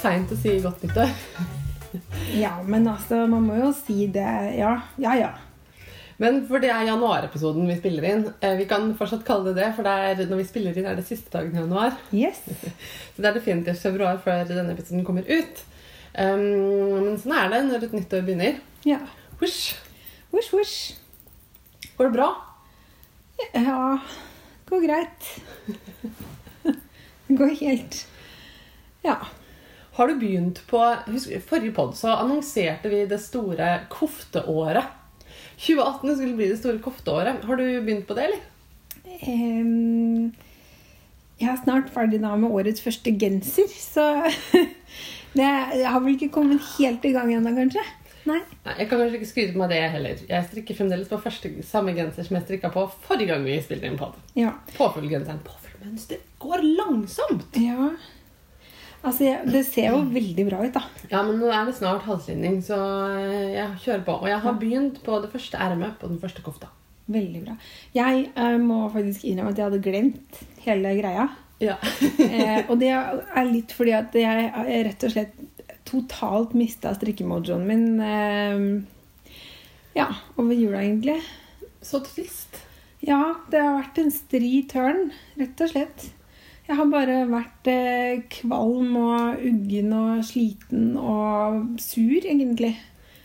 seint å si godt nyttår. Ja, men altså, man må jo si det. Ja, ja, ja. Men for det er januarepisoden vi spiller inn. Eh, Vi kan fortsatt kalle det det, for det er, når vi spiller inn, er det siste dagen i januar. Yes. Så det er definitivt februar før denne episoden kommer ut. Um, men sånn er det når et nytt år begynner. Ja. Hush. Wish, wish. Går det bra? Ja, Det går greit. Det går helt Ja. Har du begynt på husk, Forrige podd så annonserte vi det store kofteåret. 2018 skulle bli det store kofteåret. Har du begynt på det, eller? Um, jeg er snart ferdig da med årets første genser, så det, Jeg har vel ikke kommet helt i gang ennå, kanskje? Nei. Nei, Jeg kan kanskje ikke skryte på meg det heller. Jeg strikker fremdeles på første, samme genser som jeg strikka på forrige gang vi spilte inn pod. Ja. Påfyllgenseren. mønster går langsomt! ja. Altså, jeg, det ser jo veldig bra ut, da. Ja, men nå er det snart halslinning, så eh, jeg kjører på. Og jeg har begynt på det første ermet på den første kofta. Veldig bra. Jeg eh, må faktisk innrømme at jeg hadde glemt hele greia. Ja. Eh, og det er litt fordi at jeg jeg rett og slett totalt mista strikkemojoen min. Eh, ja, over jula, egentlig. Så trist. Ja, det har vært en stri tørn, rett og slett. Jeg har bare vært eh, kvalm og uggen og sliten og sur, egentlig.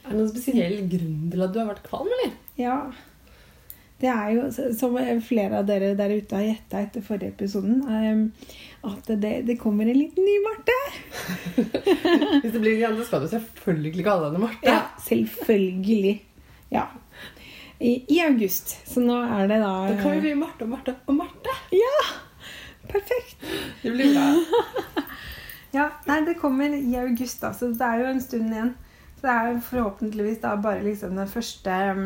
Er det noen spesiell grunn til at du har vært kvalm, eller? Ja. Det er jo, som flere av dere der ute har gjetta etter forrige episoden, eh, at det, det kommer en liten ny Marte. Hvis det blir så skal du selvfølgelig kalle henne Marte. Ja, selvfølgelig. Ja. I, I august. Så nå er det da Da kan vi bli Marte og Marte og Marte. Ja! Perfekt. Det blir bra. Ja, nei, det kommer i august, da, så det er jo en stund igjen. Så det er forhåpentligvis da bare liksom det første um,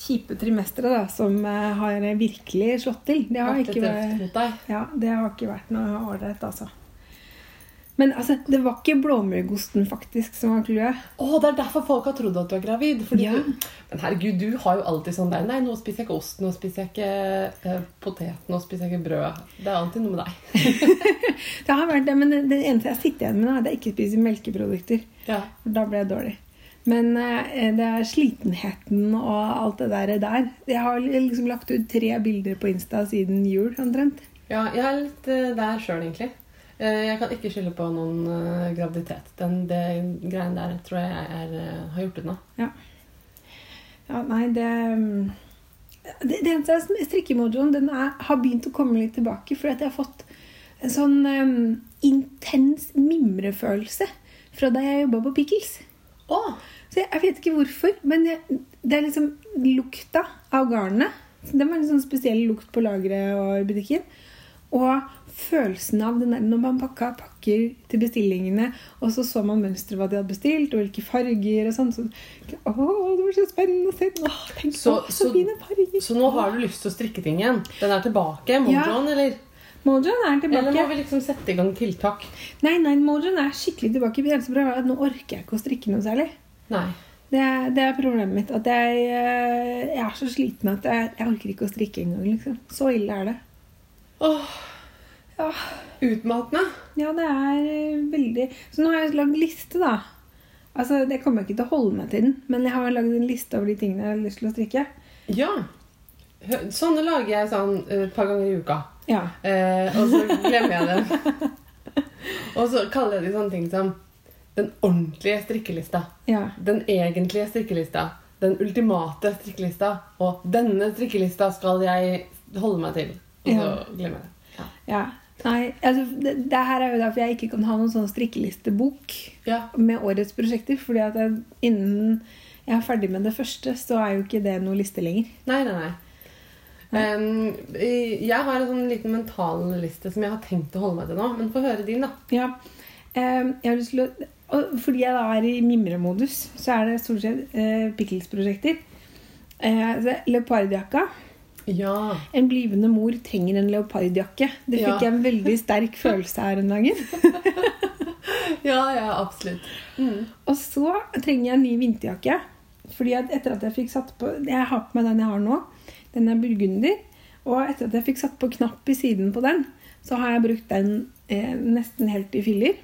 kjipe trimesteret da, som uh, har virkelig slått til. Det har, ikke vært, ja, det har ikke vært noe ålreit, altså. Men altså, det var ikke blåmuggosten faktisk som var clouet. Oh, det er derfor folk har trodd at du er gravid. Ja. du, men herregud, du har jo alltid sånn der Nei, nå spiser jeg ikke ost, nå spiser jeg ikke eh, potet, nå spiser jeg ikke brød. Det er alltid noe med deg. Det har vært det, men det, det eneste jeg sitter igjen med, er at jeg ikke spiser melkeprodukter. Ja. For da ble jeg dårlig. Men eh, det er slitenheten og alt det der. der. Jeg har liksom lagt ut tre bilder på Insta siden jul, omtrent. ja, jeg er litt eh, der sjøl, egentlig. Eh, jeg kan ikke skylde på noen eh, graviditet. Den det greien der tror jeg er, eh, har gjort unna. Ja, nei, det mm, Det, det eneste er strikkemojoen den er, har begynt å komme litt tilbake. Fordi at jeg har fått en sånn um, intens mimrefølelse fra da jeg jobba på Pickles. Oh. Så jeg, jeg vet ikke hvorfor, men jeg, det er liksom lukta av garnet. Det var en sånn spesiell lukt på lageret og i butikken. Og følelsen av den der når man pakka pakker til bestillingene, og så så man mønsteret hva de hadde bestilt, og hvilke farger og sånn. Så, å, det var så spennende å se! Åh, tenk Så- å, så, så- fine farger! Så nå har du lyst til å strikke ting igjen? Den er tilbake? Mojoen, eller? Mojoen er Eller må vi liksom sette i gang tiltak? Nei, nei, Mojoen er skikkelig tilbake. Det eneste problemet er at nå orker jeg ikke å strikke noe særlig. Nei. Det det er problemet mitt. At jeg, eh, jeg er så sliten at jeg, jeg orker ikke å strikke engang. Liksom. Så ille er det. Åh, Ja, utmattende. ja, det er eh, veldig Så nå har jeg lagd liste, da. Altså, Det kommer jeg ikke til å holde meg til den, men jeg har lagd en liste over de tingene jeg har lyst til å strikke. Ja. Sånne lager jeg sånn eh, et par ganger i uka. Ja. Eh, og så glemmer jeg dem. og så kaller jeg de sånne ting som den ordentlige strikkelista. ja. Den egentlige strikkelista. Den ultimate strikkelista. Og denne strikkelista skal jeg holde meg til. Og så Ja. glemmer jeg det. Ja. Nei, altså, det, det her er jo derfor jeg ikke kan ha noen sånn strikkelistebok ja. med årets prosjekter. fordi at jeg, innen jeg er ferdig med det første, så er jo ikke det noe liste lenger. Nei, nei, nei. Um, jeg har en sånn liten mental liste som jeg har tenkt å holde meg til nå. Men få høre din, da. Ja. Um, jeg har lyst til å Fordi jeg da er i mimremodus, så er det stort sett uh, Pickles-prosjekter. Uh, leopardjakka. Ja. En blivende mor trenger en leopardjakke. Det fikk Ja. jeg en veldig sterk følelse her en dagen. Ja, ja, absolutt. Mm. Og så trenger jeg en ny vinterjakke. Fordi at etter at jeg fikk satt på Jeg har på meg den jeg har nå. Den er burgunder. Og etter at jeg fikk satt på knapp i siden på den, så har jeg brukt den eh, nesten helt i filler.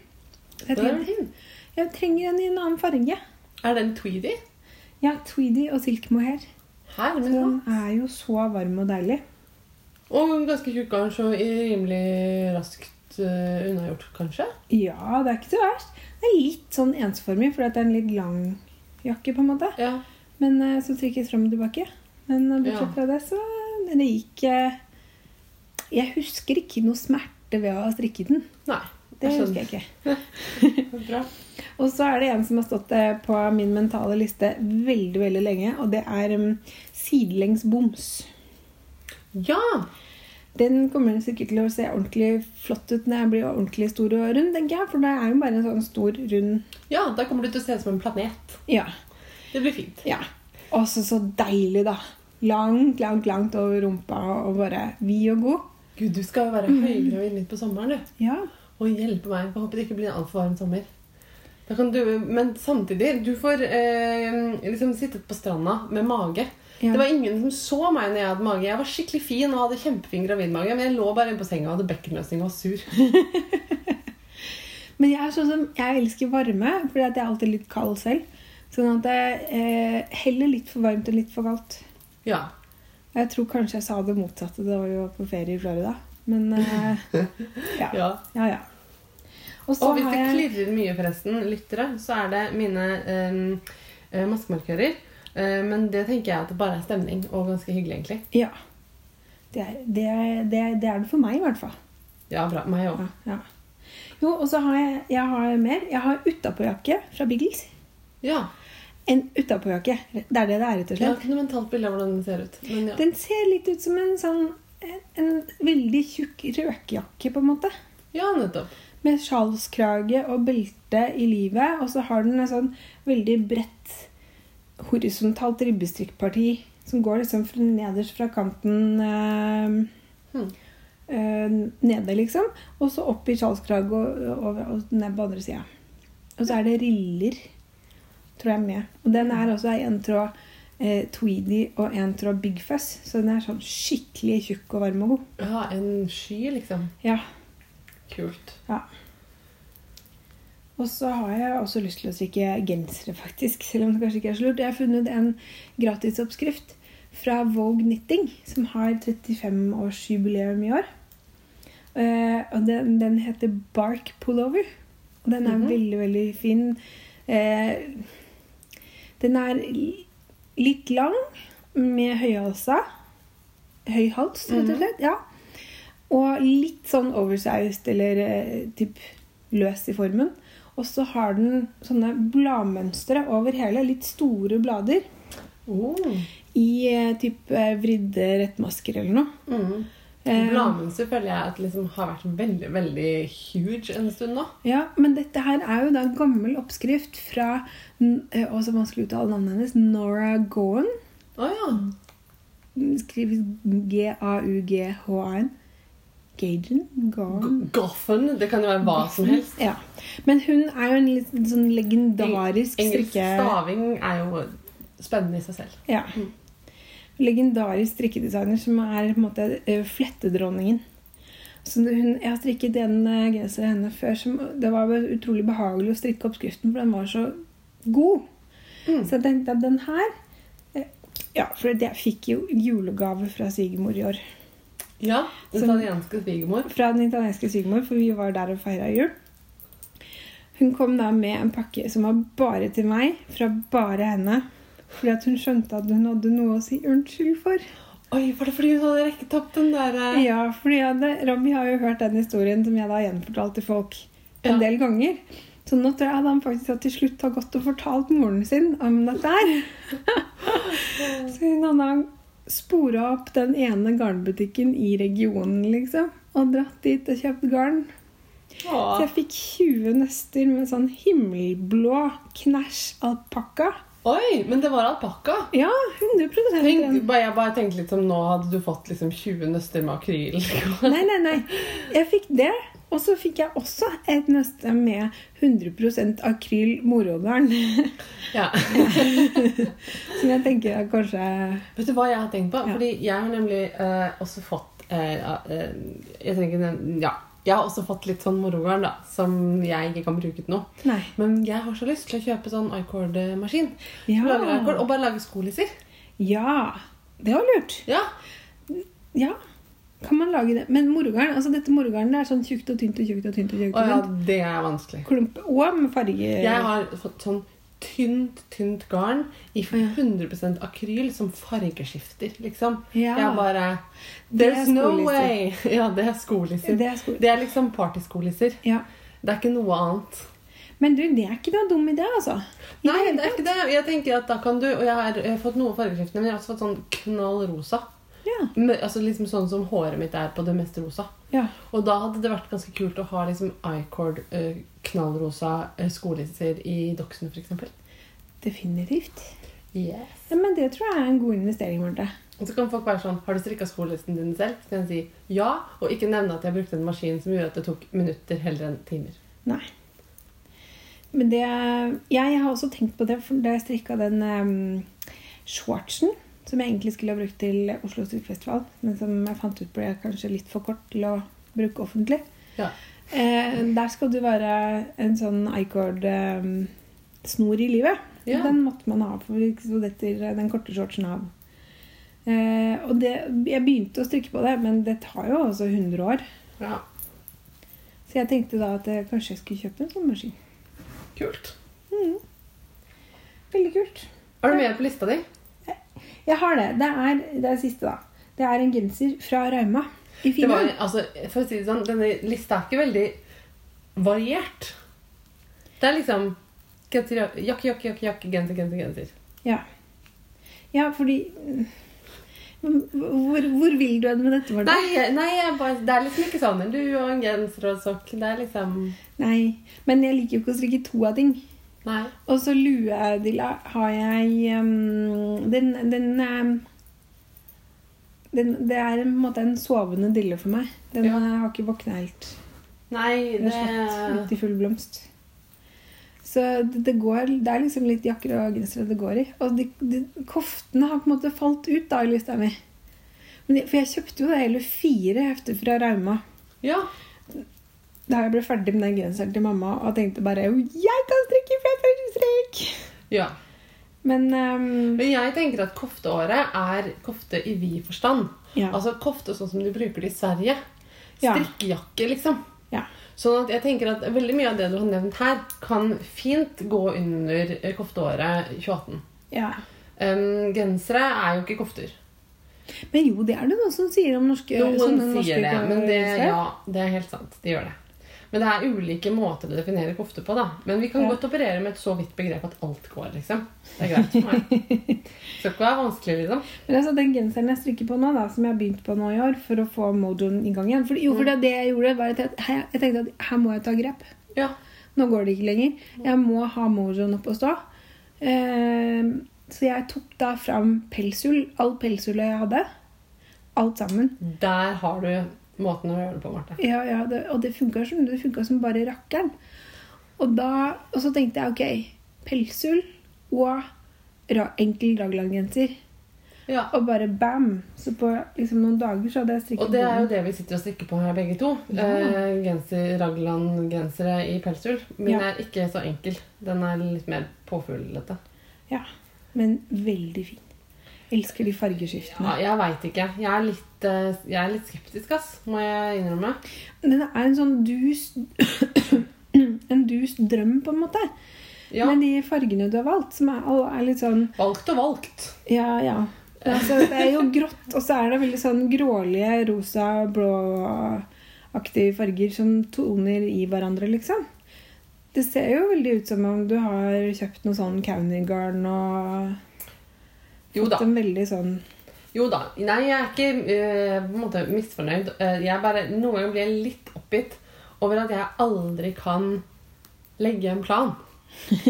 Jeg er trenger, jeg trenger en i en annen farge. Er den tweedy? Ja, Tweedy og silk mohair. Her, men den er jo så varm og deilig. Og ganske tjukk garn, så rimelig raskt uh, unnagjort, kanskje? Ja, det er ikke så verst. Det er litt sånn ensformig, for det er en litt lang jakke, på en måte. Ja. Men uh, så trykkes fram og tilbake. Men eh, bortsett Ja. fra det, så det gikk uh, Jeg husker ikke noe smerte ved å ha strikket den. Nei. Det husker jeg ikke. Bra. Og så er det en som har stått eh, på min mentale liste veldig veldig lenge, og det er um, sidelengs boms. Ja! Den kommer sikkert til å se ordentlig flott ut når jeg blir ordentlig stor og rund, tenker jeg. For det er jo bare en sånn stor, rund Ja, Da kommer du til å se ut som en planet. Ja. Det blir fint. ja. Og så så deilig, da. Langt, langt, langt over rumpa og bare vid og god. Gud, du skal jo være høygravid midt på sommeren, du. Ja. Og hjelpe meg. Jeg håper det ikke blir en altfor varm sommer. Da kan du, men samtidig, du får eh, liksom sittet på stranda med mage. Ja. Det var ingen som så meg når jeg hadde mage. Jeg var skikkelig fin og hadde kjempefin gravidmage, men jeg lå bare inne på senga og hadde bekkenløsning og var sur. Men jeg er sånn som Jeg elsker varme, fordi jeg er alltid litt kald selv. Sånn at jeg eh, heller litt for varmt og litt for kaldt. Ja. Jeg tror kanskje jeg sa det motsatte da vi var på ferie i Florida. Men eh, ja. ja. ja, ja. Og så Og hvis det jeg klirrer mye, forresten, lyttere, så er det mine eh, eh, maskemarkører. Eh, men det tenker jeg at det bare er stemning og ganske hyggelig, egentlig. Ja. Det er det, er, det, er, det er for meg, i hvert fall. Ja, bra. Meg òg. Ja, ja. Jo, og så har jeg, jeg har mer. Jeg har utapåjakke fra Biggles. Ja. En utapåjakke. Det er det det er, rett og Jeg har ikke noe mentalt bilde av hvordan den ser ut. Men ja. Den ser litt ut som en sånn en, en veldig tjukk røkejakke, på en måte. ja, nettopp. Med sjalskrage og belte i livet. Og så har den en sånn veldig bredt horisontalt ribbestrikkparti som går liksom fra- nederst fra kanten øh, Hmm. øh, nede, liksom. Og så opp i sjalskrage og, og, og ned på andre sida. Og så er det riller, tror jeg, med. Og den er også en tråd eh, tweedy og en tråd big fuzz. Så den er sånn skikkelig tjukk og varm og god. Ja, en sky, liksom. Ja. Kult. Ja. Og så har jeg også lyst til å strikke gensere, faktisk. Selv om det kanskje ikke er så lurt. Jeg har funnet en gratisoppskrift fra Vogue Knitting, som har 35-årsjubileum i år. Uh, og den, den heter Bark Pullover. Og den er Mhm. veldig, veldig fin. Uh, den er litt lang, med høyhalsa. Høy hals, rett og Mhm. slett. Ja. Og litt sånn oversized eller eh, typ løs i formen. Og så har den sånne bladmønstre over hele. Litt store blader. Oh. I eh, typ eh, vridde rettmasker eller noe. Mm. Bladmønster føler jeg at liksom har vært veldig veldig huge en stund nå. Ja, men dette her er jo da en gammel oppskrift fra også Og så vanskelig å uttale navnet hennes. Nora Gowan. Oh, ja. Skrives G-a-u-g-h-a-n. Gagen? Gaffen? Goffen. Det kan jo være hva som helst. Ja. Men hun er jo en litt sånn legendarisk Engelsk strikke... staving er jo spennende i seg selv. Ja. Legendarisk strikkedesigner som er på en måte eh, flettedronningen. Så hun, jeg har strikket en eh, genser av henne før. Som, det var utrolig behagelig å strikke oppskriften, for den var så god. Mm. Så jeg tenkte at den her eh, Ja, for jeg fikk jo julegave fra svigermor i år. Ja, Den italienske svigermor. Fra den italienske svigermor, for vi var der og feira jul. Hun kom da med en pakke som var bare til meg, fra bare henne. Fordi at hun skjønte at hun hadde noe å si unnskyld for. Oi, var det fordi hun hadde rekket opp den der eh, Ja, fordi hadde, Rami har jo hørt den historien som jeg da har gjenfortalt til folk en Ja. del ganger. Så nå tror jeg at han faktisk til slutt har gått og fortalt moren sin om dette her. Så hun hadde spora opp den ene garnbutikken i regionen, liksom. Og dratt dit og kjøpt garn. Så jeg fikk 20 nøster med sånn himmelblå knæsj alpakka. Oi, men det var alpakka. Ja, 100 Tenk, jeg bare tenkte litt som nå hadde du fått liksom 20 nøster med akryl. Nei, nei, nei. Jeg fikk det. Og så fikk jeg også et nøste med 100% akryl morogarn. ja. Som jeg tenker er kanskje Vet du hva jeg har tenkt på? Ja. Fordi jeg har nemlig eh, også fått eh, ja, eh, Jeg ikke Ja. Jeg har også fått litt sånn morogarn, da, som jeg ikke kan bruke til noe. Nei. Men jeg har så lyst til å kjøpe sånn icord-maskin. Ja. Og bare lage skolisser. ja. Det var lurt. Ja. Ja. Kan man lage det? Men morogarn, altså dette morogarnet er sånn tjukt og tynt og tjukt og tynt. og tjukt. Å ja, det er vanskelig. Klump. Og med farge. Jeg har fått sånn tynt, tynt garn i 100% akryl som fargeskifter, liksom. Ja. Jeg bare er There's no way! Ja, det er skolisser. Det er sko- Det er liksom partyskolisser. Ja. Det er ikke noe annet. Men du, det er ikke noe dum idé, altså. I Nei, det er ikke det. Jeg tenker at da kan du Og jeg har, jeg har fått noe fargeskiftende, men jeg har også fått sånn knall rosa. Ja. Altså liksom Sånn som håret mitt er på det mest rosa. ja. Og da hadde det vært ganske kult å ha liksom icord eh, knallrosa eh, skolisser i doksene, f.eks. Definitivt. Yes. Ja, men det tror jeg er en god investering, Marte. Og så kan folk være sånn Har du strikka skolissen din selv? Så kan jeg si ja, og ikke nevne at jeg brukte en maskin som gjorde at det tok minutter heller enn timer. Nei. Men det Jeg har også tenkt på det da jeg strikka den um, shortsen som jeg egentlig skulle ha brukt til Oslo Strikkefestival, men som jeg fant ut ble kanskje litt for kort til å bruke offentlig. Ja. Eh, der skal du være en sånn icord-snor i livet. Ja. Den måtte man ha, for så detter den korte shortsen av. Eh, og det, jeg begynte å strikke på det, men det tar jo også 100 år. ja. Så jeg tenkte da at jeg kanskje jeg skulle kjøpe en sånn maskin. Kult. Veldig kult. Er du med på lista di? Jeg har det. Det er det er siste, da. Det er en genser fra Rauma i Det var, Finland. altså, for å si det sånn, Denne lista er ikke veldig variert. Det er liksom genser, jakke, jakke, jakke, jakke, genser, genser, genser. Ja. ja, fordi hvor, hvor vil du hen med dette? Marte? Nei, nei jeg bare, det er liksom ikke sånn Du og en genser og sokk. Det er liksom Nei. Men jeg liker jo ikke å strikke to av ting. Nei. Og så luedilla har jeg um, Den, den, um, den Det er på en måte en sovende dille for meg. Den Ja. har ikke våkna helt. Nei, Den det slått ut i full blomst. Så det, det, går, det er liksom litt jakker og gensere det går i. Og de, de, koftene har på en måte falt ut da i lista mi. For jeg kjøpte jo hele fire hefter fra Rauma Ja. Da jeg ble ferdig med den genseren til mamma og tenkte bare «Jo, jeg kan strikke strek! ja. Men um, Men jeg tenker at kofteåret er kofte i vid forstand. ja. Altså kofte sånn som de bruker det i Sverige. Strikkejakke, liksom. ja. Sånn at jeg tenker at veldig mye av det du har nevnt her, kan fint gå under kofteåret 2018. ja. Um, gensere er jo ikke kofter. Men jo, det er det noen som sier om norske Noen sier norske det, men det, ja, det er helt sant. De gjør det. Men det er ulike måter å definere kofte på. da. Men vi kan Ja. godt operere med et så vidt begrep at alt går. liksom. Det er greit for meg. Skal ikke være vanskelig, liksom. Men altså, den genseren jeg strikker på nå, da, som jeg har begynt på nå i år, for å få mojoen i gang igjen For, jo, for det, det jeg gjorde, var at jeg, jeg jeg tenkte at her må jeg ta grep. Ja. Nå går det ikke lenger. Jeg må ha mojoen opp og stå. Eh, så jeg tok da fram pelsull, all pelsullet jeg hadde. Alt sammen. Der har du måten å gjøre det på, Marte. Ja, ja, det, og det funka som, som bare rakkeren. Og, da, og så tenkte jeg ok, pelsull og ra, enkel raglangenser. Ja. Og bare bam! Så på liksom, noen dager så hadde jeg strikket Og det er jo det vi sitter og strikker på her, begge to. Ja. Eh, genser, Ragland-gensere i pelsull. Min Ja. er ikke så enkel. Den er litt mer påfuglete. Ja, men veldig fin. Elsker de fargeskiftene. Ja, jeg veit ikke. Jeg er, litt, eh, jeg er litt skeptisk, ass, må jeg innrømme. Den er en sånn dus En dus drøm, på en måte. Ja, Med de fargene du har valgt, som er, er litt sånn Valgt og valgt. Ja, ja. Altså, det er jo grått, og så er det veldig sånn grålige, rosa, blåaktige farger som toner i hverandre, liksom. Det ser jo veldig ut som om du har kjøpt noe sånn County-garn og Jo da. veldig sånn Jo da. Nei, jeg er ikke uh, på en måte misfornøyd. Uh, jeg bare, Noen ganger blir jeg litt oppgitt over at jeg aldri kan legge en plan.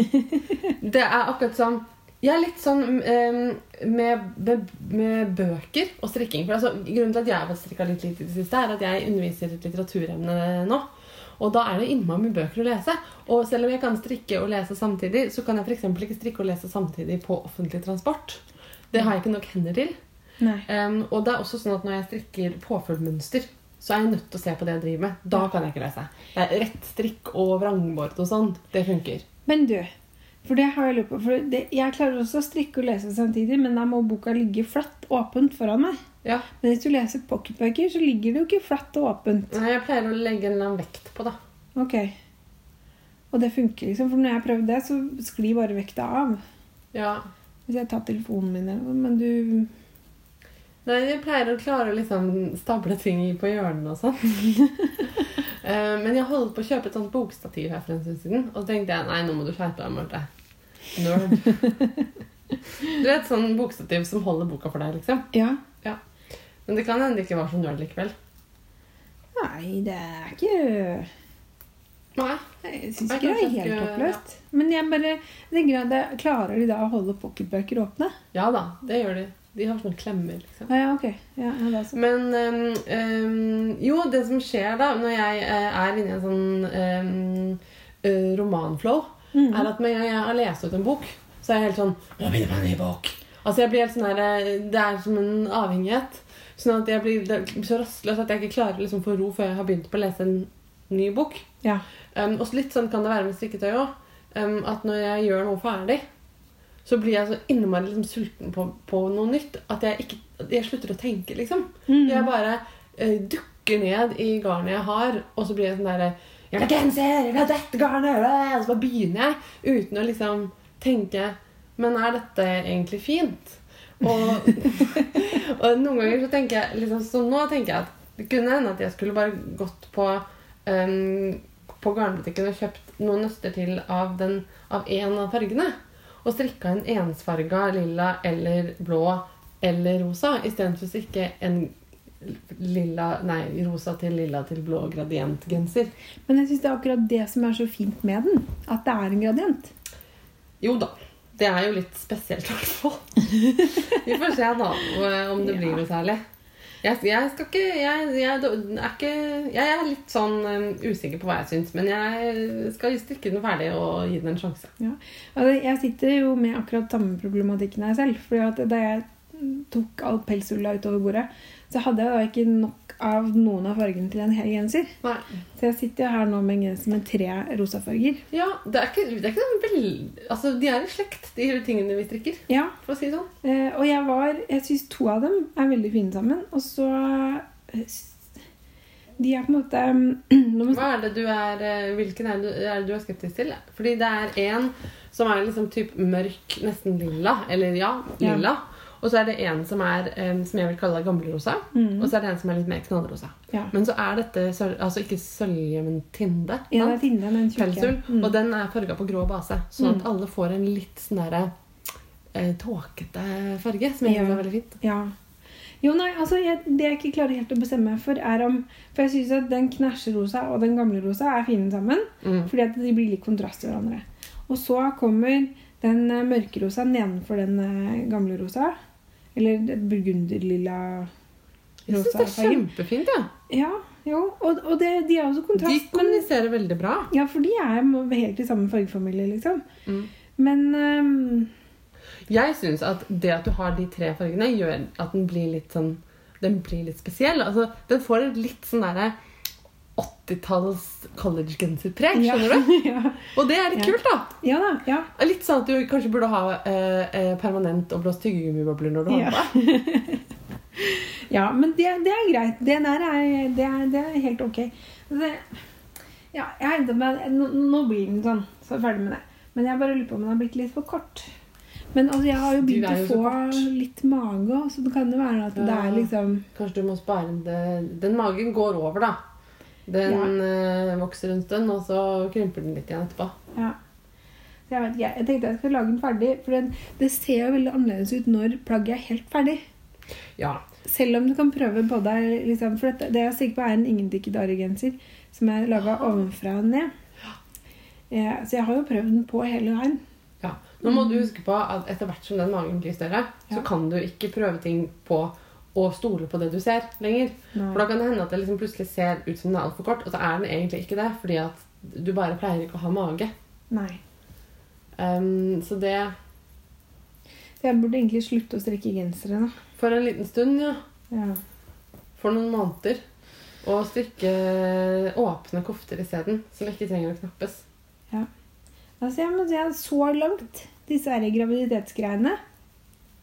Det er akkurat som Jeg er litt sånn um, med, med, med bøker og strikking. For altså, Grunnen til at jeg har strikka litt lite i det siste, er at jeg underviser i et litteraturemne nå. Og da er det innmari mye bøker å lese. Og selv om jeg kan strikke og lese samtidig, så kan jeg eksempel ikke strikke og lese samtidig på offentlig transport. Det har jeg ikke nok hender til. Um, og det er også sånn at når jeg strikker påfølgmønster, så er jeg nødt til å se på det jeg driver med. Da kan jeg ikke lese. Det er rett strikk og vrangbord og sånn. Det funker. Men du, for det har jeg lurt på for det, Jeg klarer også å strikke og lese samtidig, men da må boka ligge flatt åpent foran meg. Ja. Men hvis du leser pocketbøker, så ligger det jo ikke flatt og åpent. Nei, Jeg pleier å legge en eller annen vekt på det. Ok. Og det funker, liksom. For når jeg har prøvd det, så sklir bare vekta av. Ja. Hvis jeg tar telefonen min eller noe. Men du Nei, jeg pleier å klare å liksom stable ting på hjørnene og sånn. Eh, Men jeg holdt på å kjøpe et sånt bokstativ her for en stund siden. Og så tenkte jeg nei, nå må du skjerpe deg, Marte. Nerd. Du vet sånn bokstativ som holder boka for deg, liksom. Ja. Men det kan hende det ikke var så nerd likevel. Nei, det er ikke Nei. Jeg syns ikke det er helt ikke- Ja. Men jeg bare tenker at det, klarer de da å holde pocketbøker åpne? Ja da, det gjør de. De har sånne klemmer, liksom. Ja, ja, ok. Ja, da. Men um, um, jo, det som skjer da, når jeg eh, er inne i en sånn um, romanflow, mm. er at med en gang jeg har lest ut en bok, så er jeg helt sånn Nå begynner jeg på en ny bok. Altså jeg blir helt sånn her, eh, Det er som en avhengighet. Sånn at jeg blir så rastløs at jeg ikke klarer å liksom få ro før jeg har begynt på å lese en ny bok. Ja. Um, og litt sånn kan det være med strikketøy òg. Um, at når jeg gjør noe ferdig, så blir jeg så innmari liksom, sulten på, på noe nytt at jeg, ikke, at jeg slutter å tenke, liksom. Mm. Jeg bare uh, dukker ned i garnet jeg har, og så blir jeg sånn derre Jeg vil ha genser! Jeg vil ha dette garnet! Og så bare begynner jeg uten å liksom tenke Men er dette egentlig fint? Og, og noen ganger så tenker jeg liksom, Så nå tenker jeg at det kunne hende at jeg skulle bare gått på um, på garnbutikken og kjøpt noen nøster til av, den, av en av fargene. Og strikka en ensfarga lilla eller blå eller rosa istedenfor å strikke en lilla, nei, rosa til lilla til blå gradientgenser. Men jeg syns det er akkurat det som er så fint med den. At det er en gradient. Jo da. Det er jo litt spesielt, i hvert fall. Vi får se da om det blir noe særlig. Jeg, jeg skal ikke jeg, jeg, er ikke jeg er litt sånn um, usikker på hva jeg syns, men jeg skal strikke den ferdig og gi den en sjanse. Altså, jeg sitter jo med akkurat samme problematikken her selv. fordi at da jeg tok all pelsulla utover bordet, så hadde jeg da ikke nok av noen av fargene til en hel genser. Nei. Så jeg sitter her nå med en genser med tre rosa farger. Ja, det er ikke, det er ikke sånn vel... Altså, de er i slekt, de tingene vi strikker, Ja, for å si det sånn. eh, og jeg var Jeg syns to av dem er veldig fine sammen. Og så eh, De er på en måte man- Hva er det du er eh, Hvilken er det, du- er det du er skeptisk til? Fordi det er en som er liksom typ mørk, nesten lilla. Eller ja, Ja. Og så er det en som er um, som jeg vil kalle gamlerosa. Mm. Og så er det en som er litt mer knallrosa. Ja. Men så er dette altså ikke sølje, men tinde. Ja, det er tinde, men Pelsul. Mm. Og den er farga på grå base. Sånn at Mm. alle får en litt sånn derre eh, tåkete farge, som jeg Ja. er veldig fint. Ja. Jo, nei, altså jeg, Det jeg ikke klarer helt å bestemme meg for, er om For jeg syns at den knæsjerosa og den gamle rosa er fine sammen. Mm. Fordi at de blir litt kontrast til hverandre. Og så kommer den eh, mørkerosa nedenfor den eh, gamle rosa. Eller burgunderlilla burgunderlilla Jeg syns det er kjempefint, kjempefint. Ja. Ja, jo. Og, og det, de har også De kontrast. Men, kommuniserer veldig bra. ja, for de er helt i samme fargefamilie, liksom. Mm. Men um, Jeg syns at det at du har de tre fargene, gjør at den blir litt sånn Den blir litt spesiell. Altså, den får et litt sånn derre 80-talls collegegenserpreg, ja, skjønner du? ja. Og det er litt Ja. kult, da. ja da. Ja. Litt sånn at du kanskje burde ha eh, eh, permanent og blåst tyggegummibobler når du Ja. på. Ja, men det, det er greit. Det der er, det er, det er helt ok. Det, ja, jeg nå, nå blir den sånn, så er jeg ferdig med det. Men jeg bare lurer på om den har blitt litt for kort. Men altså, jeg har jo begynt jo å få litt mage så det kan jo være at det er liksom Kanskje du må spare den Den magen går over, da. Den eh, vokser en stund, og så krymper den litt igjen etterpå. Ja. Så jeg vet ikke, jeg tenkte jeg skulle lage den ferdig, for den, det ser jo veldig annerledes ut når plagget er helt ferdig. Ja. Selv om du kan prøve på deg liksom, For dette, det jeg er sikker på er en ingentikket genser som er laga ovenfra og ned. Ja, så jeg har jo prøvd den på hele veien. ja. Nå må du huske på at etter hvert som den magen blir større, så kan du ikke prøve ting på å stole på det du ser lenger. For da kan det hende at det liksom plutselig ser ut som den er altfor kort, og så er den egentlig ikke det, fordi at du bare pleier ikke å ha mage. Nei. Um, så det Så jeg burde egentlig slutte å strikke gensere da. For en liten stund, ja. Ja. For noen måneder. Og strikke åpne kofter isteden, som ikke trenger å knappes. Ja. Altså, jeg må si at så langt, disse her graviditetsgreiene,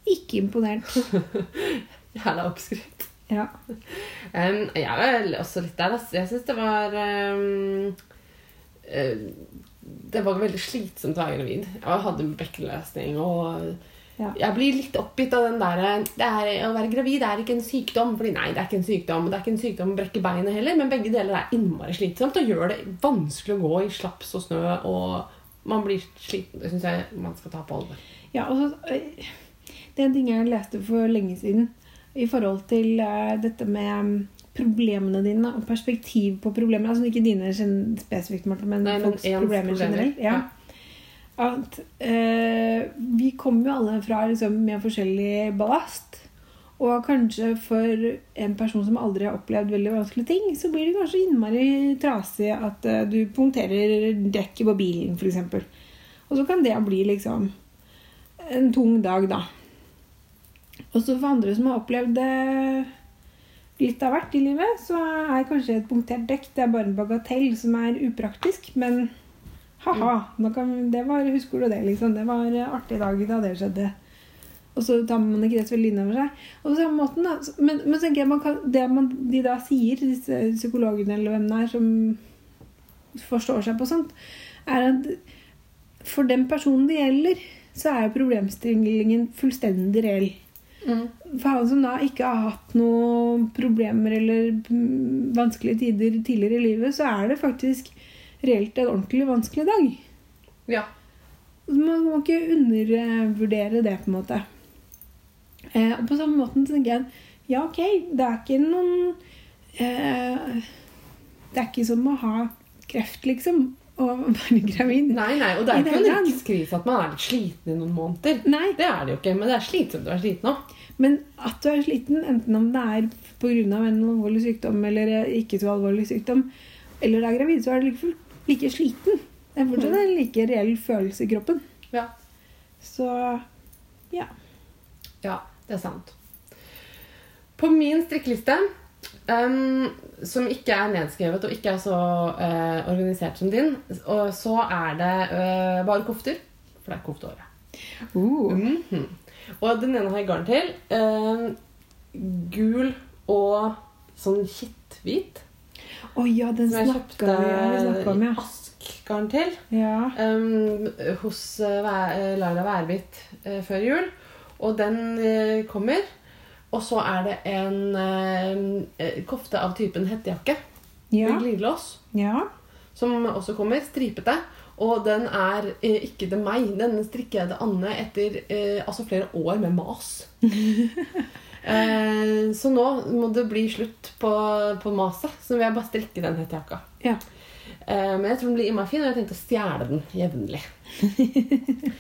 ikke imponert. Jævla oppskrytt. Ja. Um, jeg er vel også litt der. altså. Jeg syns det var um, uh, Det var veldig slitsomt å være gravid. Jeg hadde bekkenløsning og Ja. Jeg blir litt oppgitt av den derre er- Å være gravid er ikke en sykdom. Fordi nei, det er ikke en sykdom. Det er ikke en sykdom å brekke beinet heller, men begge deler er innmari slitsomt og gjør det vanskelig å gå i slaps og snø, og man blir sliten. Det syns jeg man skal ta på alvor. Ja, altså, det er en ting jeg leste for lenge siden i forhold til øh, dette med mm, problemene dine og perspektiv på problemer. Altså ikke dine spesifikt, Martha, men Nei, folks problemer, problemer, generelt. Ja. At øh, vi kommer jo alle fra liksom, med forskjellig ballast. Og kanskje for en person som aldri har opplevd veldig vanskelige ting, så blir det kanskje innmari trasig at øh, du punkterer dekket på bilen, f.eks. Og så kan det bli liksom en tung dag, da. Og så for andre som har opplevd det litt av hvert i livet, så er kanskje et punktert dekk det er bare en bagatell som er upraktisk, men ha-ha, kan- det var, husker du det, liksom. Det var en artig dag da det skjedde. Og så tar man ikke det så veldig inn over seg. Og på samme måten, da, men, men tenker jeg man kan, det man, de da sier, disse psykologene eller hvem det er som forstår seg på sånt, er at for den personen det gjelder, så er problemstillingen fullstendig reell. For han som da ikke har hatt noen problemer eller vanskelige tider tidligere i livet, så er det faktisk reelt en ordentlig vanskelig dag. Ja. Så Man må ikke undervurdere det, på en måte. Eh, og på samme måte så tenker jeg at ja, ok, det er ikke noen eh, Det er ikke som å ha kreft, liksom, og være gravid. Nei, nei, og det er ikke det en hele at man er litt sliten i noen måneder. Nei, Det er det jo ikke, men det er slitsomt å være sliten òg. Men at du er sliten, enten om det er pga. en alvorlig sykdom eller ikke så alvorlig sykdom, eller er gravid, så er du like, like sliten. Det er fortsatt en like reell følelse i kroppen. Ja. Så ja. ja, det er sant. På min strikkeliste, em, som ikke er nedskrevet og ikke er så uh, organisert som din, og så er det uh, bare kofter. For det er kofteåret. Mhm. Og den ene har jeg garn til. Uh, gul og sånn kitthvit. Å ja, den snakka vi, om, ja. askgarn til. ja. um, hos uh, uh, Laila Værbit uh, før jul. Og den uh, kommer. Og så er det en uh, uh, kofte av typen hettejakke Ja. med glidelås ja. som også kommer. Stripete. Og den er eh, ikke til meg. Den strikker jeg til Anne etter eh, altså flere år med mas. Eh, så nå må det bli slutt på, på maset. Så vil jeg bare strikke den hettejakka. ja. Eh, Men jeg tror den blir innmari fin, og jeg tenkte å stjele den jevnlig.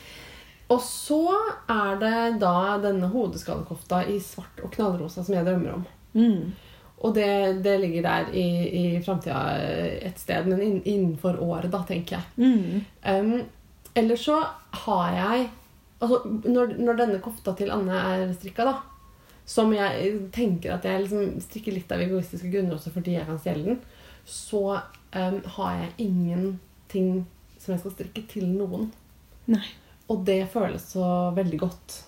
og så er det da denne hodeskallekofta i svart og knallrosa som jeg drømmer om. Mm. Og det, det ligger der i, i framtida et sted, men innenfor året, da, tenker jeg. Mm. Um, ellers så har jeg altså, når, når denne kofta til Anne er strikka, da Som jeg tenker at jeg liksom strikker litt av egoistiske grunner også fordi jeg kan stjele den, så um, har jeg ingenting som jeg skal strikke til noen. Nei. Og det føles så veldig godt.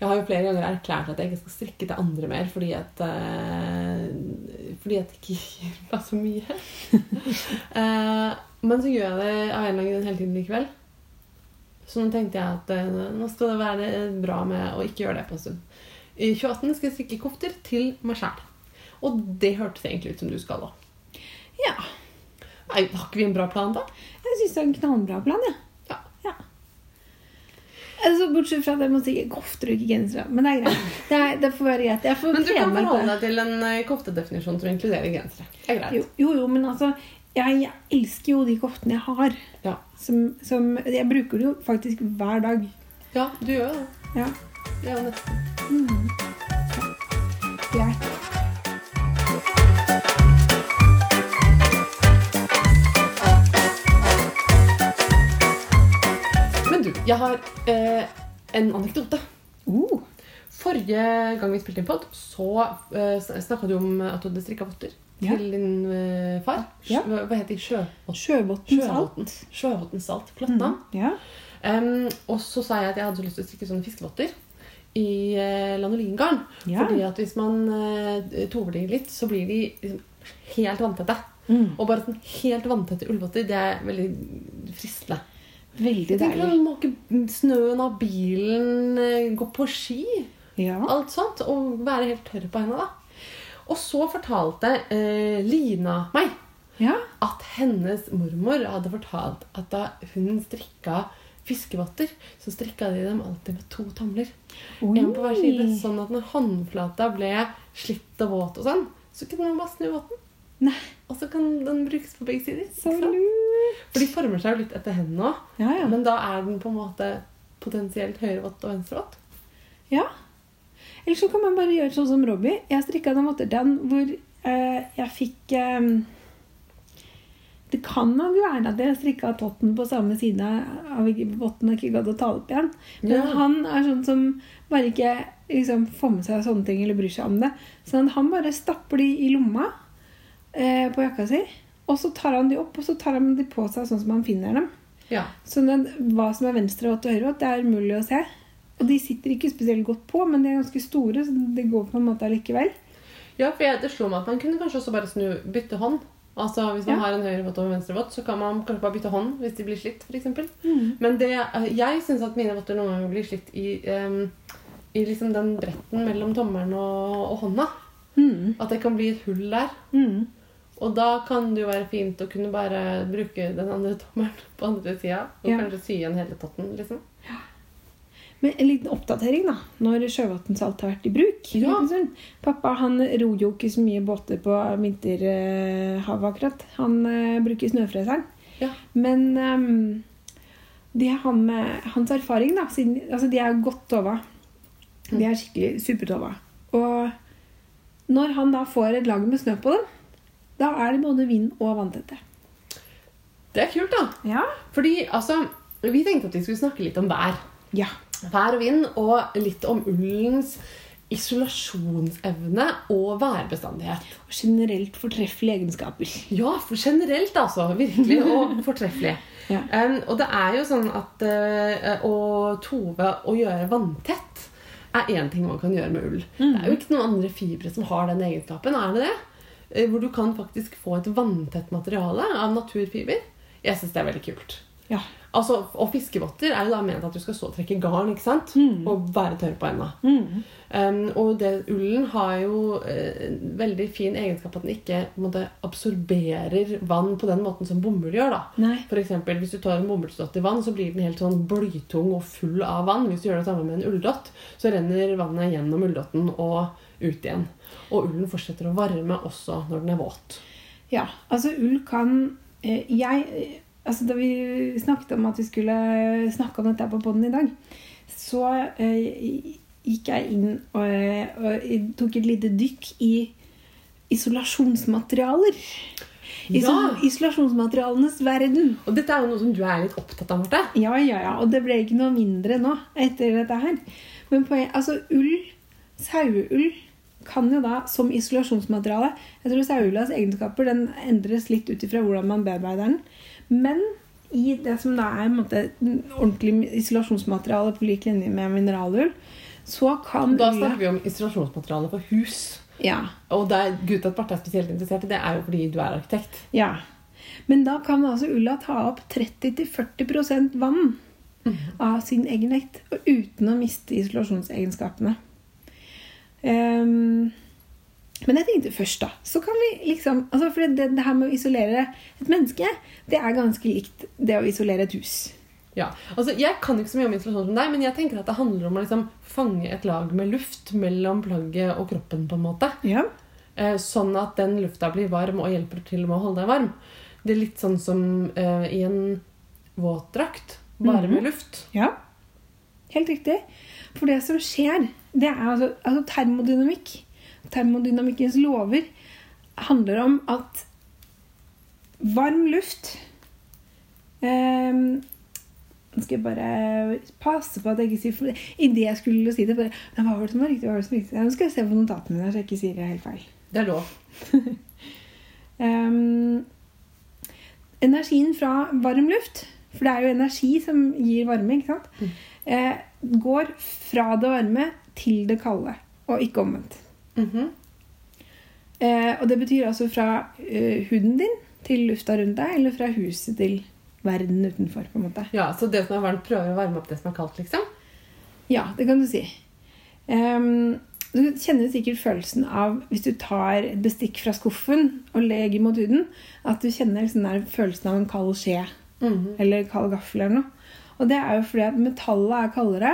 Jeg har jo flere ganger erklært at jeg ikke skal strikke til andre mer fordi at uh, Fordi at det ikke gir meg så mye. uh, men så gjør jeg det av en eller annen grunn hele tiden likevel. Så nå tenkte jeg at uh, nå skal det være bra med å ikke gjøre det på en stund. I 2018 skal jeg strikke kofter til meg sjæl. Og det hørtes egentlig ut som du skal òg. Ja. Har ikke vi en bra plan, da? Jeg syns det er en knallbra plan, jeg. Ja. Ja. Altså, bortsett fra at jeg må si kofter og ikke gensere. Men det er greit. Det, er, det får være greit. Men du kan forholde deg til en eh, koftedefinisjon som inkluderer gensere. Det er greit. Jo, jo, jo, men altså jeg, jeg elsker jo de koftene jeg har. Ja. Som, som, jeg bruker det jo faktisk hver dag. Ja, du gjør det. Ja, Det er jo nesten. Mm. Ja. du, jeg har eh, en anekdote. Uh, Forrige gang vi spilte inn pod, så eh, snakka du om at du hadde strikka votter Ja. til din eh, far. Ja. Sjø- Hva heter de? Sjøvotten? Sjøvotten. Sjøvotten salt. Flott navn. Ja. Um, og så sa jeg at jeg hadde så lyst til å strikke sånne fiskevotter i eh, lanolingarn. Ja. Fordi at hvis man eh, tover de litt, så blir de liksom helt vanntette. Mm. Og bare sånn helt vanntette ullvotter, det er veldig fristende. Veldig deilig. Tenk å måke snøen av bilen, eh, gå på ski, Ja. alt sånt, og være helt tørr på henne. da. Og så fortalte eh, Lina meg ja. at hennes mormor hadde fortalt at da hun strikka fiskevotter, så strikka de dem alltid med to tomler. Oi. En på hver side, sånn at når håndflata ble slitt og våt, og sånn, så kunne man bare snu votten. Nei, Og så kan den brukes på begge sider. så lurt. For de former seg jo litt etter hendene òg. Ja, ja. Men da er den på en måte potensielt høyrevått og venstrevått. ja. Eller så kan man bare gjøre sånn som Robbie. Jeg strikka den votter til hvor eh, jeg fikk eh, Det kan nok være at jeg strikka totten på samme side av votten og ikke gadd å ta opp igjen. Men Ja. han er sånn som bare ikke liksom, får med seg sånne ting eller bryr seg om det. Så han bare stapper de i lomma eh, på jakka si, og så tar han de opp, og så tar han de på seg sånn som han finner dem. Ja. Så den, hva som er venstre og høyrevått, det er umulig å se. Og de sitter ikke spesielt godt på, men de er ganske store, så det går på en måte allikevel. ja, for jeg, det slo meg at man kunne kanskje også bare snu, bytte hånd. Altså Hvis man Ja. har en høyrevått og en venstrevått, så kan man kanskje bare bytte hånd hvis de blir slitt. For eksempel. Mm. Men det, eh, jeg syns at mine votter noen ganger blir slitt i, um, i liksom den bretten mellom tommelen og, og hånda. Mm. At det kan bli et hull der. Mm. Og da kan det jo være fint å kunne bare bruke den andre tommelen på andre sida. Og Ja. kanskje sy igjen hele totten. liksom. Ja. Men en liten oppdatering, da. Når sjøvannsalt har vært i bruk. Ja. Pappa han ror jo ikke så mye båter på vinterhavet akkurat. Han uh, bruker snøfreseren. Ja. Men um, det han, med hans erfaring, da siden, altså De er godt tova. De er skikkelig supertova. Og når han da får et lag med snø på dem, da er det både vind og vanntette. Det er kult, da. Ja. Fordi altså, vi tenkte at vi skulle snakke litt om vær. ja. Vær og vind, og litt om ullens isolasjonsevne og værbestandighet. Og generelt fortreffelige egenskaper. Ja, for generelt altså. Virkelig. Og fortreffelig. Ja. Um, og det er jo sånn at uh, å tove å gjøre vanntett er én ting man kan gjøre med ull. Det er jo ikke noen andre fibre som har den egenskapen. Er det det? Eh, Hvor du kan faktisk få et vanntett materiale av naturfiber. Jeg syns det er veldig kult. Ja. Altså, og fiskevotter er jo da ment at du skal så trekke garn ikke sant? Mm. og være tørr på enda. Mm. Um, og det, ullen har jo en veldig fin egenskap at den ikke måte, absorberer vann på den måten som bomull gjør. da. Nei. For eksempel, hvis du tar en bomullsdott i vann, så blir den helt sånn blytung og full av vann. Hvis du gjør det samme med en ulldott, så renner vannet gjennom ulldotten og ut igjen. Og ullen fortsetter å varme også når den er våt. Ja, altså ull kan eh, Jeg eh, Altså da vi snakket om at vi skulle snakke om dette på podden i dag, så eh, gikk jeg inn og, og tok et lite dykk i isolasjonsmaterialer. Iso Ja. Isolasjonsmaterialenes verden. Og dette er jo noe som du er litt opptatt av, Marte. Ja, ja, ja. Og det ble ikke noe mindre nå etter dette her. Men poen, altså ull, saueull, kan jo da som isolasjonsmateriale Jeg tror saueullas egenskaper den endres litt ut ifra hvordan man bearbeider den. Men i det som da er måte, ordentlig isolasjonsmateriale på lik linje med mineralull, så kan Da snakker vi om isolasjonsmateriale for hus. ja, Og det er, Grunnen til at Barthe er spesielt interessert i det, er jo fordi du er arkitekt. ja. Men da kan altså ulla ta opp 30-40% vann av sin egen vekt, og uten å miste isolasjonsegenskapene. Ehm, men jeg tenkte først, da Så kan vi liksom altså For det, det her med å isolere et menneske, det er ganske likt det å isolere et hus. Ja, altså Jeg kan ikke så mye om isolasjon som deg, men jeg tenker at det handler om å liksom fange et lag med luft mellom plagget og kroppen. på en måte. Ja. Eh, sånn at den lufta blir varm og hjelper til med å holde deg varm. Det er litt sånn som eh, i en våtdrakt, bare Mhm. med luft. ja. Helt riktig. For det som skjer, det er altså, altså termodynamikk. Termodynamikkens lover handler om at varm luft eh, Nå skal jeg bare passe på at jeg ikke sier for Idet jeg skulle si det, bare hva var det som var riktig? Hva var det som var riktig? Nå skal jeg se på notatene mine, så jeg ikke sier det helt feil. Det er lov. Ehm, energien fra varm luft, for det er jo energi som gir varme, ikke sant? Mm. Eh, går fra det varme til det kalde, og ikke omvendt. Mhm. Eh, og det betyr altså fra eh, huden din til lufta rundt deg, eller fra huset til verden utenfor, på en måte. Ja, Så det som er varmt, prøver å varme opp det som er kaldt, liksom? Ja, det kan du si. Um, du kjenner sikkert følelsen av hvis du tar et bestikk fra skuffen og leger mot huden, at du kjenner liksom følelsen av en kald skje Mhm. eller kald gaffel eller noe. Og det er jo fordi at metallet er kaldere,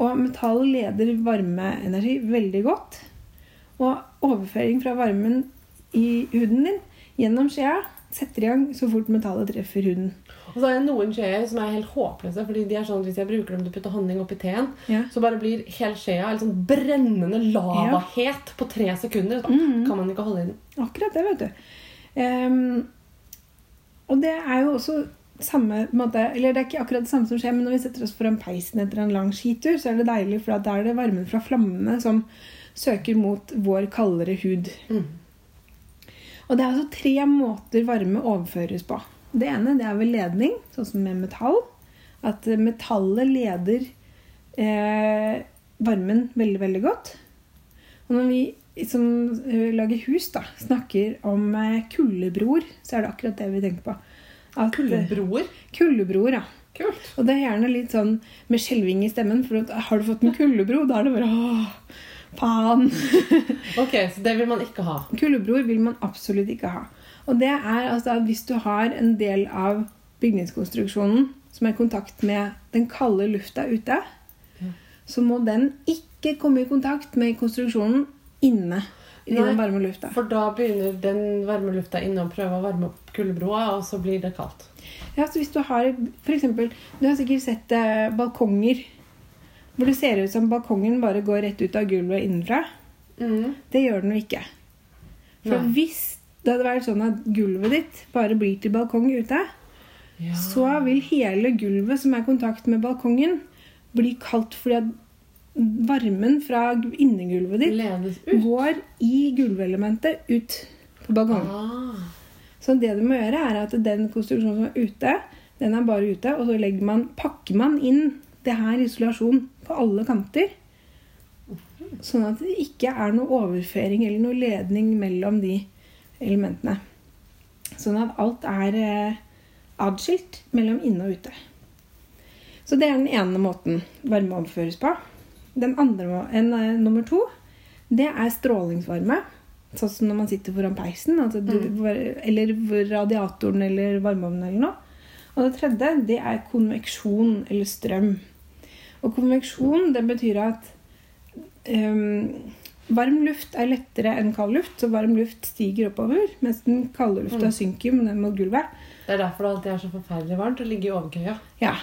og metall leder varmeenergi veldig godt. Og overføring fra varmen i huden din gjennom skjea setter i gang så fort metallet treffer huden. Og så er det noen skjeer som er helt håpløse. fordi de er sånn at Hvis jeg bruker dem til å putte honning oppi teen, Ja. så bare blir hele skjea liksom sånn brennende lavahet på tre sekunder. Så mm. kan man ikke holde i den. Akkurat det, vet du. Um, og det er jo også samme måte, Eller det er ikke akkurat det samme som skjer, men når vi setter oss foran peisen etter en lang skitur, så er det deilig, for da er det varmen fra flammene som søker mot vår kaldere hud. Mm. Og det er altså tre måter varme overføres på. Det ene det er ved ledning, sånn som med metall. At metallet leder eh, varmen veldig, veldig godt. Og når vi som eh, lager hus, da, snakker om eh, kuldebroer, så er det akkurat det vi tenker på. At, kullebroer? Kullebroer, ja. Kult. Og det er gjerne litt sånn med skjelving i stemmen. For at, har du fått en kullebro, da er det bare åh, faen. Ok, Så det vil man ikke ha. Kullebroer vil man absolutt ikke ha. Og det er altså at hvis du har en del av bygningskonstruksjonen som er i kontakt med den kalde lufta ute, Ja. så må den ikke komme i kontakt med konstruksjonen inne i Nei, den varme lufta. For da begynner den varme lufta inne å prøve å varme opp kuldebroa, og så blir det kaldt. Ja, så hvis Du har for eksempel, du har sikkert sett eh, balkonger hvor det ser ut som balkongen bare går rett ut av gulvet innenfra. Mm. Det gjør den jo ikke. For Nei. hvis det hadde vært sånn at gulvet ditt bare blir til balkong ute, Ja. så vil hele gulvet som er i kontakt med balkongen, bli kaldt fordi at varmen fra innegulvet ditt Ledes ut. går i gulvelementet ut på balkongen. Ah. Så det du må gjøre, er at den konstruksjonen som er ute, den er bare ute, og så man, pakker man inn det her isolasjon på alle kanter. Sånn at det ikke er noe overføring eller noe ledning mellom de elementene. Sånn at alt er eh, adskilt mellom inne og ute. Så det er den ene måten varme overføres på. Den andre, en, eh, nummer to, det er strålingsvarme. Sånn som når man sitter foran peisen, altså du, eller radiatoren eller varmeovnen eller noe. Og det tredje, det er konveksjon eller strøm. Og konveksjon, det betyr at um, varm luft er lettere enn kald luft, så varm luft stiger oppover, mens den kalde lufta Mm. synker mot gulvet. Det er derfor det alltid er så forferdelig varmt å ligge i overkøya. Ja.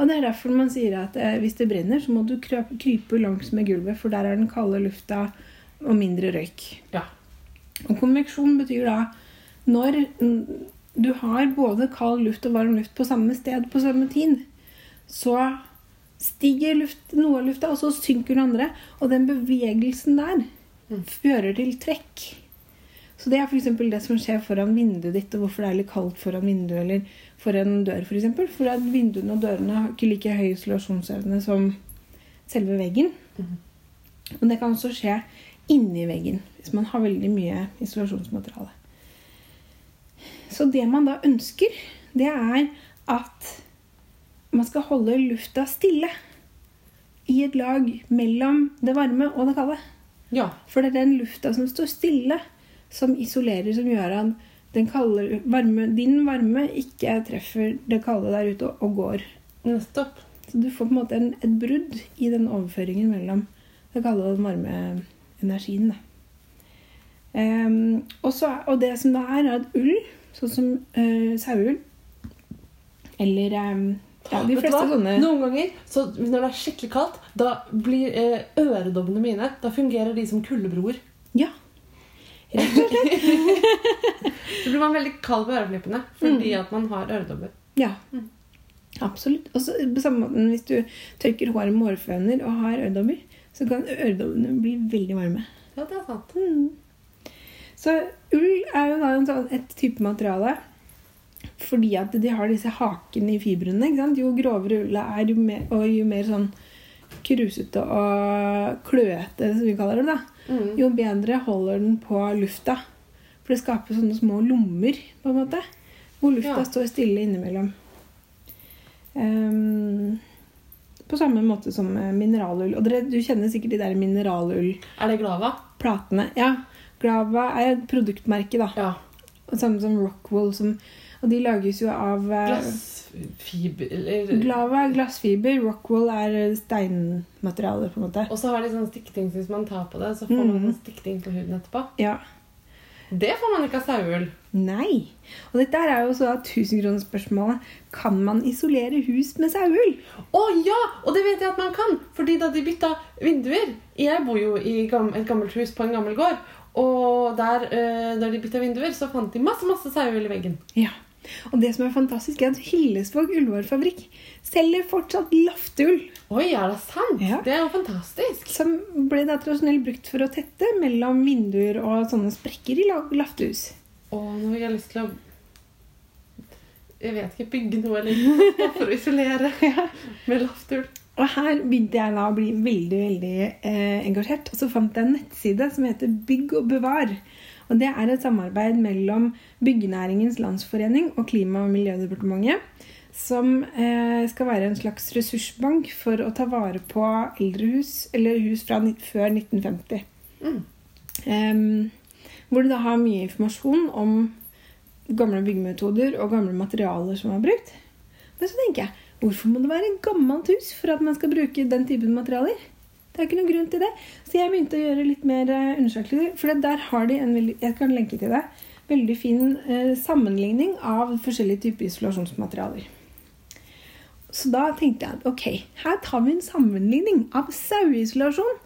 Og det er derfor man sier at eh, hvis det brenner, så må du krype langs med gulvet, for der er den kalde lufta og mindre røyk. Ja. Og konveksjon betyr da når du har både kald luft og varm luft på samme sted på samme tid, så stiger luft, noe av lufta, og så synker den andre. Og den bevegelsen der Mm. fører til trekk. Så det er f.eks. det som skjer foran vinduet ditt, og hvorfor det er litt kaldt foran vinduet eller foran dør, f.eks. For, eksempel. for at vinduene og dørene har ikke like høy isolasjonsevne som selve veggen. Mm. Og det kan også skje inni veggen hvis man har veldig mye isolasjonsmateriale. Så det man da ønsker, det er at man skal holde lufta stille i et lag mellom det varme og det kalde. Ja. For det er den lufta som står stille, som isolerer, som gjør at den kalde, varme, din varme ikke treffer det kalde der ute og går. Nettopp. Så du får på en måte en, et brudd i den overføringen mellom det kalde og den varme energien. Um, Ehm, og, så, og det som det er, er at ull, sånn som uh, saueull Eller um, ja, de fleste sånne Noen ganger, så når det er skikkelig kaldt, da blir eh, øredobbene mine Da fungerer de som kuldebroer. Ja. Så blir man veldig kald på øreflippene fordi at man har øredobber. Ja. Absolutt. Og så på samme måte hvis du tørker håret med hårføner og har øredobber, så kan øredobbene bli veldig varme. Ja, det er sant. Mm. Så ull er jo da sånn, et type materiale fordi at de har disse hakene i fibrene. Ikke sant? Jo grovere ulla er, jo mer, og jo mer sånn krusete og kløete, som vi kaller det, da, Mm. jo bedre holder den på lufta. For det skaper sånne små lommer, på en måte, hvor lufta Ja. står stille innimellom. Um, på samme måte som eh, mineralull. Og dere, du kjenner sikkert de der mineralull... Er det Glava? Platene. Ja. Glava er et produktmerke, da. Ja. Og Samme som Rockwool. Som, og de lages jo av eh, Glassfiber eller Glava er glassfiber, Rockwool er eh, steinmateriale, på en måte. Og så har de sånn stikkting hvis man tar på det, så får man Mhm. en stikkting på huden etterpå. Ja. Det får man ikke av saueull. Nei. Og dette er jo så tusenkronersspørsmålet. Kan man isolere hus med saueull? Å ja! Og det vet jeg at man kan! Fordi da de bytta vinduer Jeg bor jo i et gammelt hus på en gammel gård. Og der, øh, der de bytta vinduer, så fant de masse masse saueull i veggen. Ja. Og det som er fantastisk, er at Hillesvåg ullvarefabrikk selger fortsatt lafteull. Oi, er det sant? Ja. Det er jo fantastisk. Som ble da tradisjonelt brukt for å tette mellom vinduer og sånne sprekker i la- laftehus. Å, nå har jeg lyst til å Jeg vet ikke bygge noe eller for å isolere med laftull. Og her begynte jeg da å bli veldig veldig eh, engasjert. Og så fant jeg en nettside som heter Bygg og bevar. Og Det er et samarbeid mellom Byggenæringens Landsforening og Klima- og miljødepartementet. Som eh, skal være en slags ressursbank for å ta vare på eldrehus, eller hus fra før 1950. Mm. Um, hvor du da har mye informasjon om gamle byggemetoder og gamle materialer som er brukt. Men så tenker jeg, hvorfor må det være et gammelt hus for at man skal bruke den typen materialer? Det er ikke noen grunn til det. Så jeg begynte å gjøre litt mer eh, undersøkelser. For der har de en veldig, jeg kan lenke til det, veldig fin eh, sammenligning av forskjellige typer isolasjonsmaterialer. Så da tenkte jeg at ok, her tar vi en sammenligning av saueisolasjon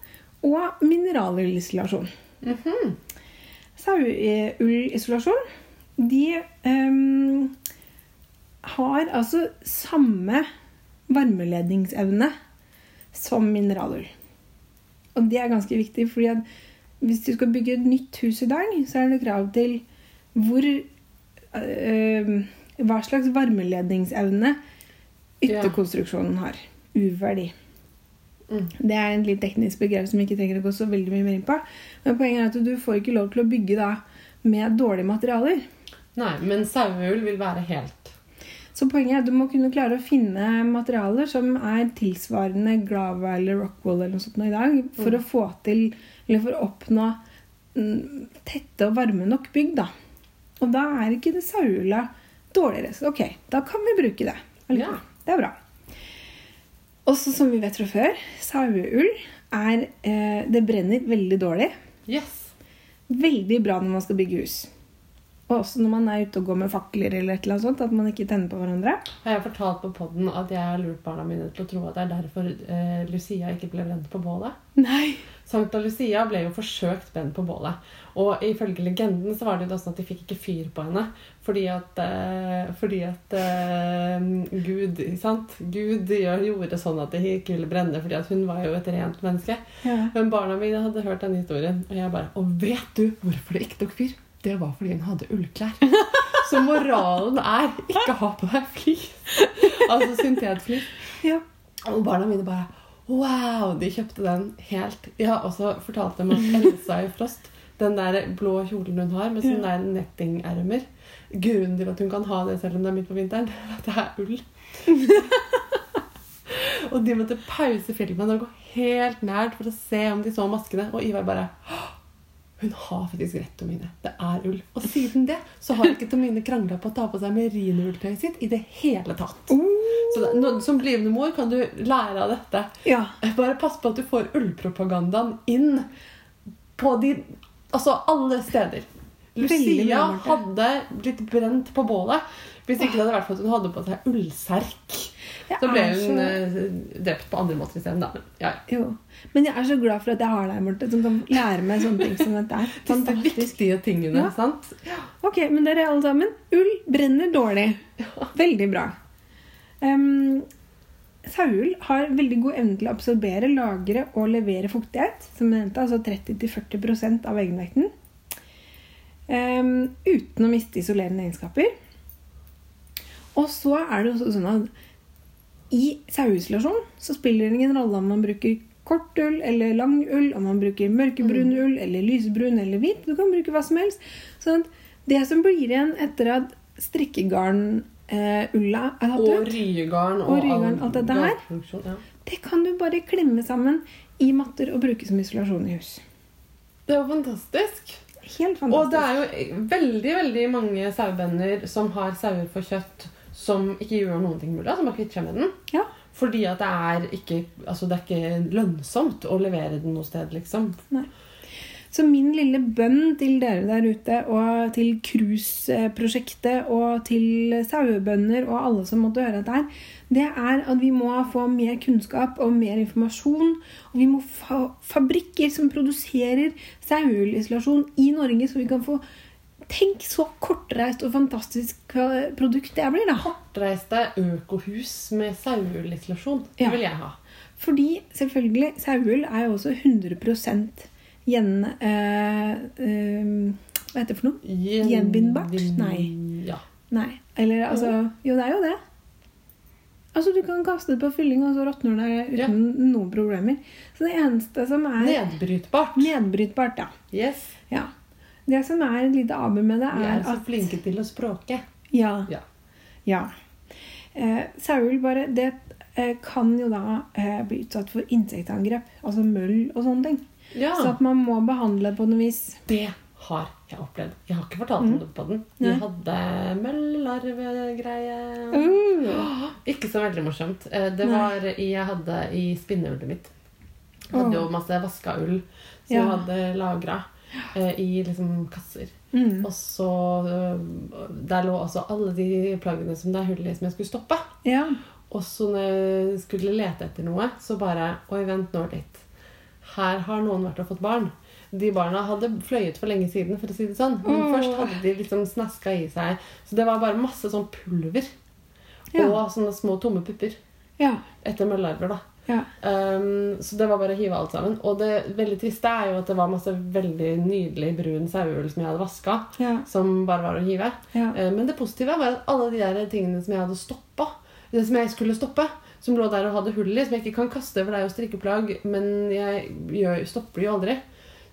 og mineralullisolasjon. Mhm. Saueullisolasjon, de um, har altså samme varmeledningsevne som mineralull. Og det er ganske viktig, fordi at hvis du skal bygge et nytt hus i dag, så er det krav til hvor øh, Hva slags varmeledningsevne ytterkonstruksjonen har. UV-verdi. Mm. Det er en litt teknisk begrep som vi ikke trenger å gå så veldig mye mer inn på. Men poenget er at du får ikke lov til å bygge da med dårlige materialer. Nei, men sauehull vil være helt Så poenget er at du må kunne klare å finne materialer som er tilsvarende Glava eller Rockwool eller noe sånt nå i dag, for Mm. å få til Eller for å oppnå mm, tette og varme nok bygg, da. Og da er ikke det saula dårligere. Så ok, da kan vi bruke det. Ja. Det er bra. Også som vi vet fra før, saueull er eh, Det brenner veldig dårlig. Yes. Veldig bra når man skal bygge hus. Og også når man er ute og går med fakler eller et eller annet sånt, at man ikke tenner på hverandre. Jeg Har fortalt på podden at jeg har lurt barna mine til å tro at det er derfor eh, Lucia ikke ble brent på bålet? Nei. Sankta Lucia ble jo forsøkt brent på bålet. Og ifølge legenden så var det jo sånn at de fikk ikke fyr på henne. Fordi at, eh, fordi at eh, Gud sant? Gud gjorde sånn at det ikke ville brenne, fordi at hun var jo et rent menneske. Ja. Men barna mine hadde hørt den historien, og jeg bare Og vet du hvorfor det ikke tok fyr? Det var fordi hun hadde ullklær. Så moralen er ikke ha på deg flis. Altså syntetflis. ja. Og barna mine bare Wow! De kjøpte den helt Ja, og så fortalte de at Elsa i Frost, den der blå kjolen hun har med sånne Ja. nettingermer Grunnen til at hun kan ha det selv om det er midt på vinteren, er at det er ull. og de måtte pause filmen og gå helt nært for å se om de så maskene. Og Ivar bare «Åh, Hun har faktisk rett, Tomine. Det er ull. Og siden det så har ikke Tomine krangla på å ta på seg merinoulltøyet sitt i det hele tatt. Så da, no, som blivende mor kan du lære av dette. ja. Bare pass på at du får ullpropagandaen inn på de Altså alle steder. Lucia hadde blitt brent på bålet hvis ikke det hadde vært for at hun hadde på seg ullserk. Så ble hun så- eh, drept på andre måter isteden. da. Ja, ja. Jo. Men jeg er så glad for at jeg har deg, Morten, som kan lære meg sånne ting som dette Fantastisk. viktige tingene. Ja. sant? Ok, men dere alle sammen. Ull brenner dårlig. Veldig bra. Um, Sauull har veldig god evne til å absorbere, lagre og levere fuktighet. Som jeg nevnte, altså 30-40 av egenvekten. Um, uten å miste isolerende egenskaper. Og så er det også sånn at i saueisolasjon så spiller det ingen rolle om man bruker kort ull eller lang ull, om man bruker mørkebrun Mm. ull eller lysebrun eller hvit. Du kan bruke hva som helst. Sånn det som blir igjen etter at strikkegarn-ulla er tatt Og ut, rygarn og, Og ryegarn, alt dette her. Ja. det kan du bare klemme sammen i matter og bruke som isolasjon i hus. Det var fantastisk. Helt fantastisk. Og det er jo veldig veldig mange sauebønder som har sauer for kjøtt som ikke gjør noen ting mulig, som bare kvitter seg med den. Ja. Fordi at det er ikke, altså det er ikke lønnsomt å levere den noe sted, liksom. Så min lille bønn til dere der ute, og til cruiseprosjektet, og til sauebønder og alle som måtte høre dette her, det er at vi må få mer kunnskap og mer informasjon. Og vi må få fabrikker som produserer saueullisolasjon i Norge, så vi kan få Tenk så kortreist og fantastisk produkt det blir, da. Kortreiste økohus med saueullisolasjon. Det Ja. vil jeg ha. Fordi selvfølgelig, saueull er jo også 100 gjen... Øh, øh, hva heter det for noe? Gjen- Gjenbindbart? Nei. Ja. Nei. Eller altså Jo, det er jo det. Altså, Du kan kaste det på fylling, og så råtner det Ja. uten noen problemer. Så det eneste som er Nedbrytbart. nedbrytbart, ja. Yes. ja. Det som er et lite aber med det, er at Vi er så at flinke til å språke. Ja. Ja. ja. Eh, Saul bare Det eh, kan jo da eh, bli utsatt for insektangrep. Altså møll og sånne ting. Ja. Så at man må behandle det på noe vis. Det har jeg opplevd. Jeg har ikke fortalt om det på den. Vi Mm. Nei. hadde møllarvegreie. Uh. Ikke så veldig morsomt. Eh, Det var i, jeg hadde i spinnehullet mitt. Jeg hadde jo masse vaska ull som Ja. jeg hadde lagra i liksom kasser. Mm. Og så øh, Der lå altså alle de plaggene som det er hull i, som jeg skulle stoppe. Ja. Og så når jeg skulle lete etter noe, så bare Oi, vent nå litt. Her har noen vært og fått barn. De barna hadde fløyet for lenge siden, for å si det sånn. Men oh. først hadde de liksom snaska i seg. Så det var bare masse sånn pulver. Ja. Og sånne små tomme pupper. Ja. Etter møllarver, da. Ja. Um, så det var bare å hive alt sammen. Og det veldig triste er jo at det var masse veldig nydelig brun saueull som jeg hadde vaska. Ja. Som bare var å hive. Ja. Uh, Men det positive var at alle de der tingene som jeg hadde stoppa, det som jeg skulle stoppe, som lå der og hadde hull i, som jeg ikke kan kaste, for det er jo strikkeplagg, men jeg gjør, stopper de jo aldri.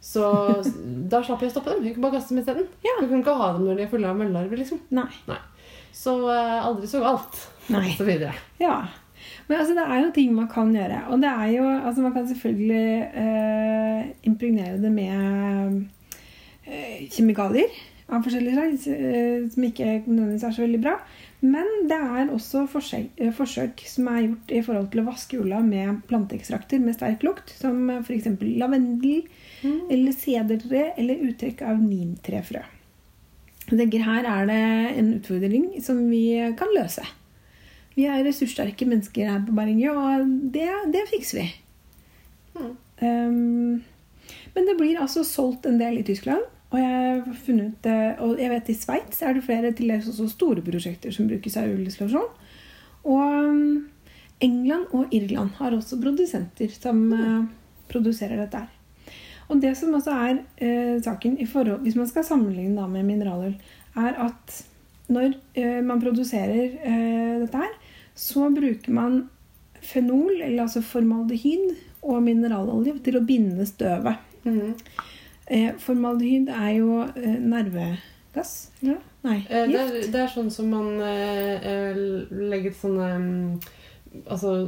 Så da slapp jeg å stoppe dem. Jeg kan bare kaste dem isteden. Ja. Jeg kan ikke ha dem når de er fulle av møllarver, liksom. Nei. Så uh, aldri så galt. Nei. Så videre. Ja. Men altså, det er jo ting man kan gjøre. Og det er jo Altså, man kan selvfølgelig eh, impregnere det med eh, kjemikalier av forskjellige slag, eh, som ikke nødvendigvis er så veldig bra. Men det er også forsøk, eh, forsøk som er gjort i forhold til å vaske ulla med planteekstrakter med sterk lukt, som f.eks. lavendel eller sedertre eller uttrekk av nimtrefrø. Jeg tenker Her er det en utfordring som vi kan løse. Vi er ressurssterke mennesker her på Bergen, og det, det fikser vi. Mm. Um, men det blir altså solgt en del i Tyskland. Og jeg har funnet eh, og jeg vet i Sveits er det flere til dels også store prosjekter som brukes av ullisolasjon. Og um, England og Irland har også produsenter som mm. produserer dette her. Og det som også er eh, saken, i forhold, hvis man skal sammenligne da med mineralull, er at når eh, man produserer eh, dette her, så bruker man fenol, eller altså formaldehyd, og mineralolje til å binde støvet. Mm. Eh, formaldehyd er jo eh, nervegass, Ja. Nei, Eh, det, er, det er sånn som man legger sånne mm, Altså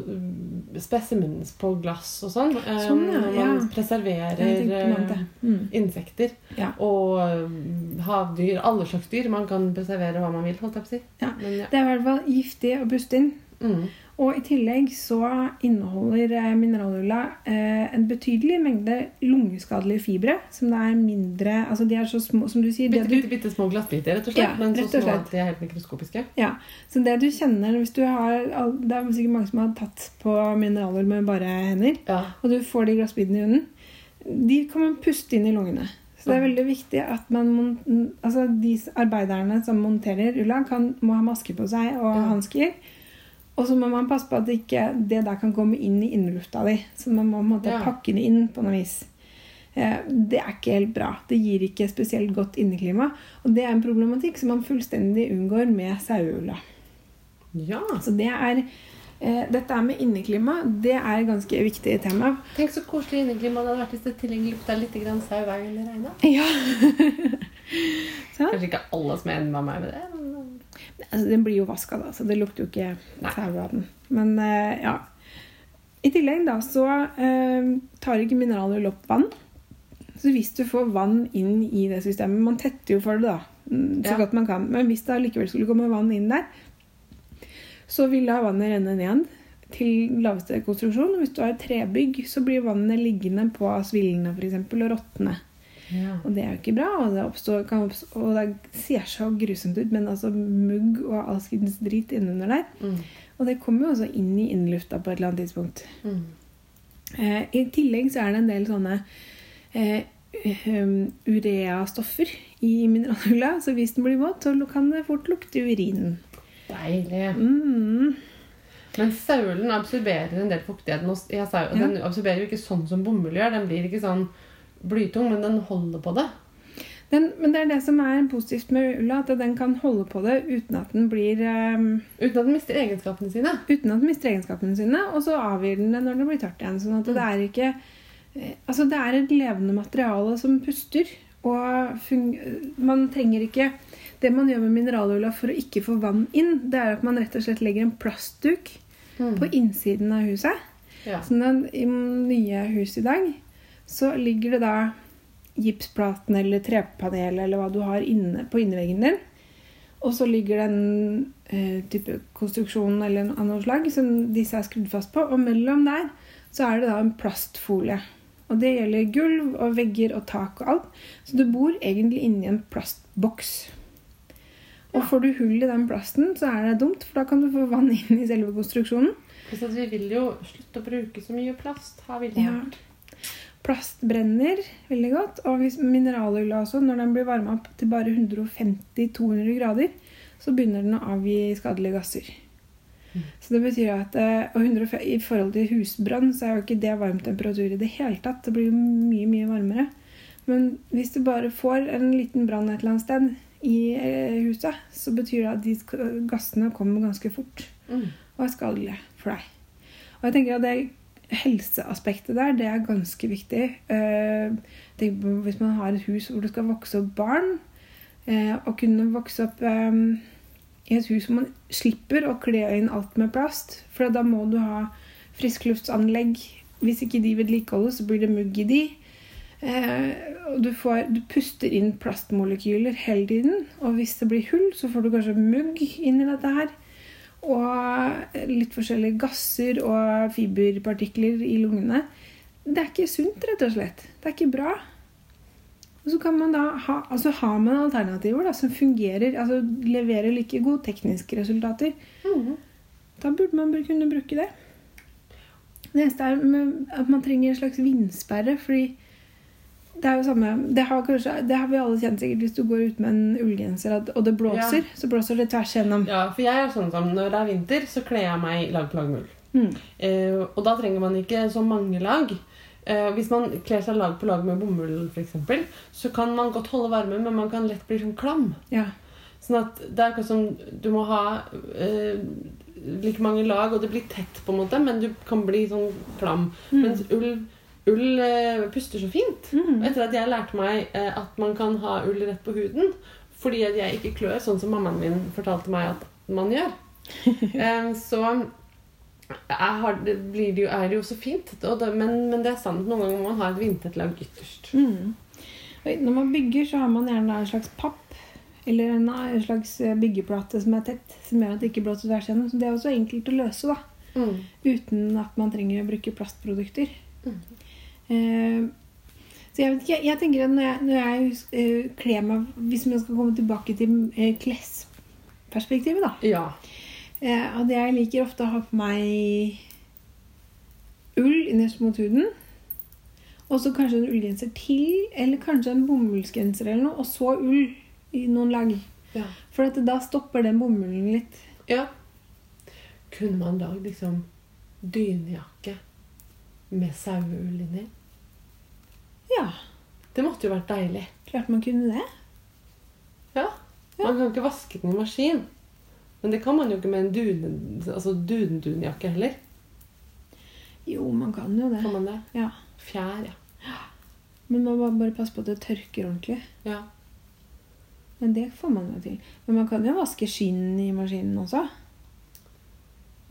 specimens på glass og sånn. eh, Sånn, ja, Når man ja. preserverer eh. Mm. insekter. Ja. Og mm, havdyr. Alle slags dyr. Man kan preservere hva man vil. holdt jeg på å si. Ja. Men. Det er i hvert fall giftig å puste inn. Mm. Og i tillegg så inneholder eh, mineralulla eh, en betydelig mengde lungeskadelige fibre, som det er mindre Altså de er så små, som du sier det Bitte, bitte, bitte små glassbiter, rett og slett. Ja, men så små at de er helt mikroskopiske. Ja, så det du kjenner hvis du har Det er sikkert mange som har tatt på mineraler med bare hender, Ja. og du får de glassbitene i hunden. De kan man puste inn i lungene. Så det er veldig viktig at man altså de arbeiderne som monterer ulla, kan, må ha maske på seg og Ja. hansker. Og så må man passe på at ikke det der kan komme inn i innelufta di. Så man må måte Ja. pakke det inn på noe vis. Eh, Det er ikke helt bra. Det gir ikke spesielt godt inneklima. Og det er en problematikk som man fullstendig unngår med saueulla. Ja. Så det er eh, Dette er med inneklima, det er et ganske viktig tema. Tenk så koselig inneklima det hadde vært hvis det tillegg lukta litt sau hver gang det regna. Ja. Kanskje ikke alle som er enig med meg med det. Altså, den blir jo vaska, da, så det lukter jo ikke sau av den. Men eh, ja. I tillegg da, så eh, tar ikke mineraler opp vann. Så hvis du får vann inn i det systemet Man tetter jo for det, da. mm, Så Ja. godt man kan. Men hvis det allikevel skulle komme vann inn der, så vil da vannet renne ned til laveste konstruksjon. Hvis du har et trebygg, så blir vannet liggende på svillene eksempel, og råtne. Ja. Og det er jo ikke bra, og det, oppstår, kan oppstå, og det ser så grusomt ut, men altså mugg og alskens drit innunder der. Mm. Og det kommer jo også inn i innlufta på et eller annet tidspunkt. Mm. Eh, I tillegg så er det en del sånne eh, um, ureastoffer i mineralulla, så hvis den blir våt, så kan det fort lukte urinen. Deilig. Mm. Men saulen absorberer en del fuktighet. Ja. Den absorberer jo ikke sånn som bomull gjør. Den blir ikke sånn blytung, men den holder på det. Den, men det er det som er positivt med ulla, at den kan holde på det uten at den blir um, Uten at den mister egenskapene sine. uten at den mister egenskapene sine, og så avgir den det når det blir tørt igjen. Sånn at det er ikke eh, Altså, det er et levende materiale som puster, og man trenger ikke Det man gjør med mineralulla for å ikke få vann inn, det er at man rett og slett legger en plastduk på innsiden av huset. Ja. Sånn at i nye hus i dag så ligger det da gipsplaten eller trepanelet eller hva du har inne på inneveggen din. Og så ligger det en eh, type konstruksjon eller noe noe slag som disse er skrudd fast på. Og mellom der så er det da en plastfolie. Og det gjelder gulv og vegger og tak og alt. Så du bor egentlig inni en plastboks. Og får du hull i den plasten, så er det dumt, for da kan du få vann inn i selve konstruksjonen. Så vi vil jo slutte å bruke så mye plast. Har vi Ja. Plast brenner veldig godt. Og hvis mineralulla også, når den blir varma opp til bare 150-200 grader, så begynner den å avgi skadelige gasser. Så det betyr at eh, og 105 I forhold til husbrann så er jo ikke det varm temperatur i det hele tatt. Det blir jo mye, mye varmere. Men hvis du bare får en liten brann et eller annet sted i eh, huset, så betyr det at de gassene kommer ganske fort Mm. og er skadelige for deg. Og jeg tenker at det helseaspektet der, det er ganske viktig. Eh, hvis man har et hus hvor det skal vokse opp barn, eh, å kunne vokse opp eh, i et hus hvor man slipper å kle inn alt med plast, for da må du ha friskluftsanlegg. Hvis ikke de vedlikeholdes, så blir det mugg i de. Og du, får, du puster inn plastmolekyler hele tiden. Og hvis det blir hull, så får du kanskje mugg inn i dette her. Og litt forskjellige gasser og fiberpartikler i lungene. Det er ikke sunt, rett og slett. Det er ikke bra. Og så kan man da ha, altså har man alternativer da, som fungerer, altså leverer like gode tekniske resultater. Mm. Da burde man kunne bruke det. Det eneste er at man trenger en slags vindsperre, fordi det er jo samme Det har, kanskje, det har vi alle kjent sikkert hvis du går ut med en ullgenser og det blåser. Ja. Så blåser det tvers gjennom. Ja, for jeg er sånn som når det er vinter, så kler jeg meg i lag på lag med ull. Mm. Eh, og da trenger man ikke så mange lag. Eh, hvis man kler seg lag på lag med bomull, eksempel, så kan man godt holde varme, men man kan lett bli sånn klam. Ja. Sånn at det er akkurat som du må ha eh, like mange lag, og det blir tett, på en måte, men du kan bli sånn klam. Mens ull, ull eh, puster så fint. Mm. Etter at jeg lærte meg eh, at man kan ha ull rett på huden, fordi at jeg ikke klør, sånn som mammaen min fortalte meg at man gjør, så har, det blir det jo, er det jo så fint. Det, men, men det er sant noen ganger må man ha et vindtett lag ytterst. Mm. Når man bygger, så har man gjerne en slags papp eller en, en slags eh, byggeplate som er tett, som gjør at det ikke blåser tvers igjennom. Så det er også enkelt å løse, da. Mm. Uten at man trenger å bruke plastprodukter. Mm. Eh, så jeg, vet ikke, jeg tenker at når jeg, når jeg eh, kler meg Hvis man skal komme tilbake til eh, klesperspektivet, da. Ja. At jeg liker ofte å ha på meg ull innerst mot huden. Og så kanskje en ullgenser til, eller kanskje en bomullsgenser eller noe, og så ull i noen lag. Ja. For da stopper den bomullen litt. ja. kunne man lagd liksom dynejakke med saueull inni? Ja, Det måtte jo vært deilig. klart man kunne det. Ja. Ja. Man kan ikke vaske den i maskin. Men det kan man jo ikke med en dune, altså dun-dunjakke heller. Jo, man kan jo det. Kan man det? Ja. Fjær, ja. Men man må bare passe på at det tørker ordentlig. ja. Men det får man jo til. Men man kan jo vaske skinn i maskinen også.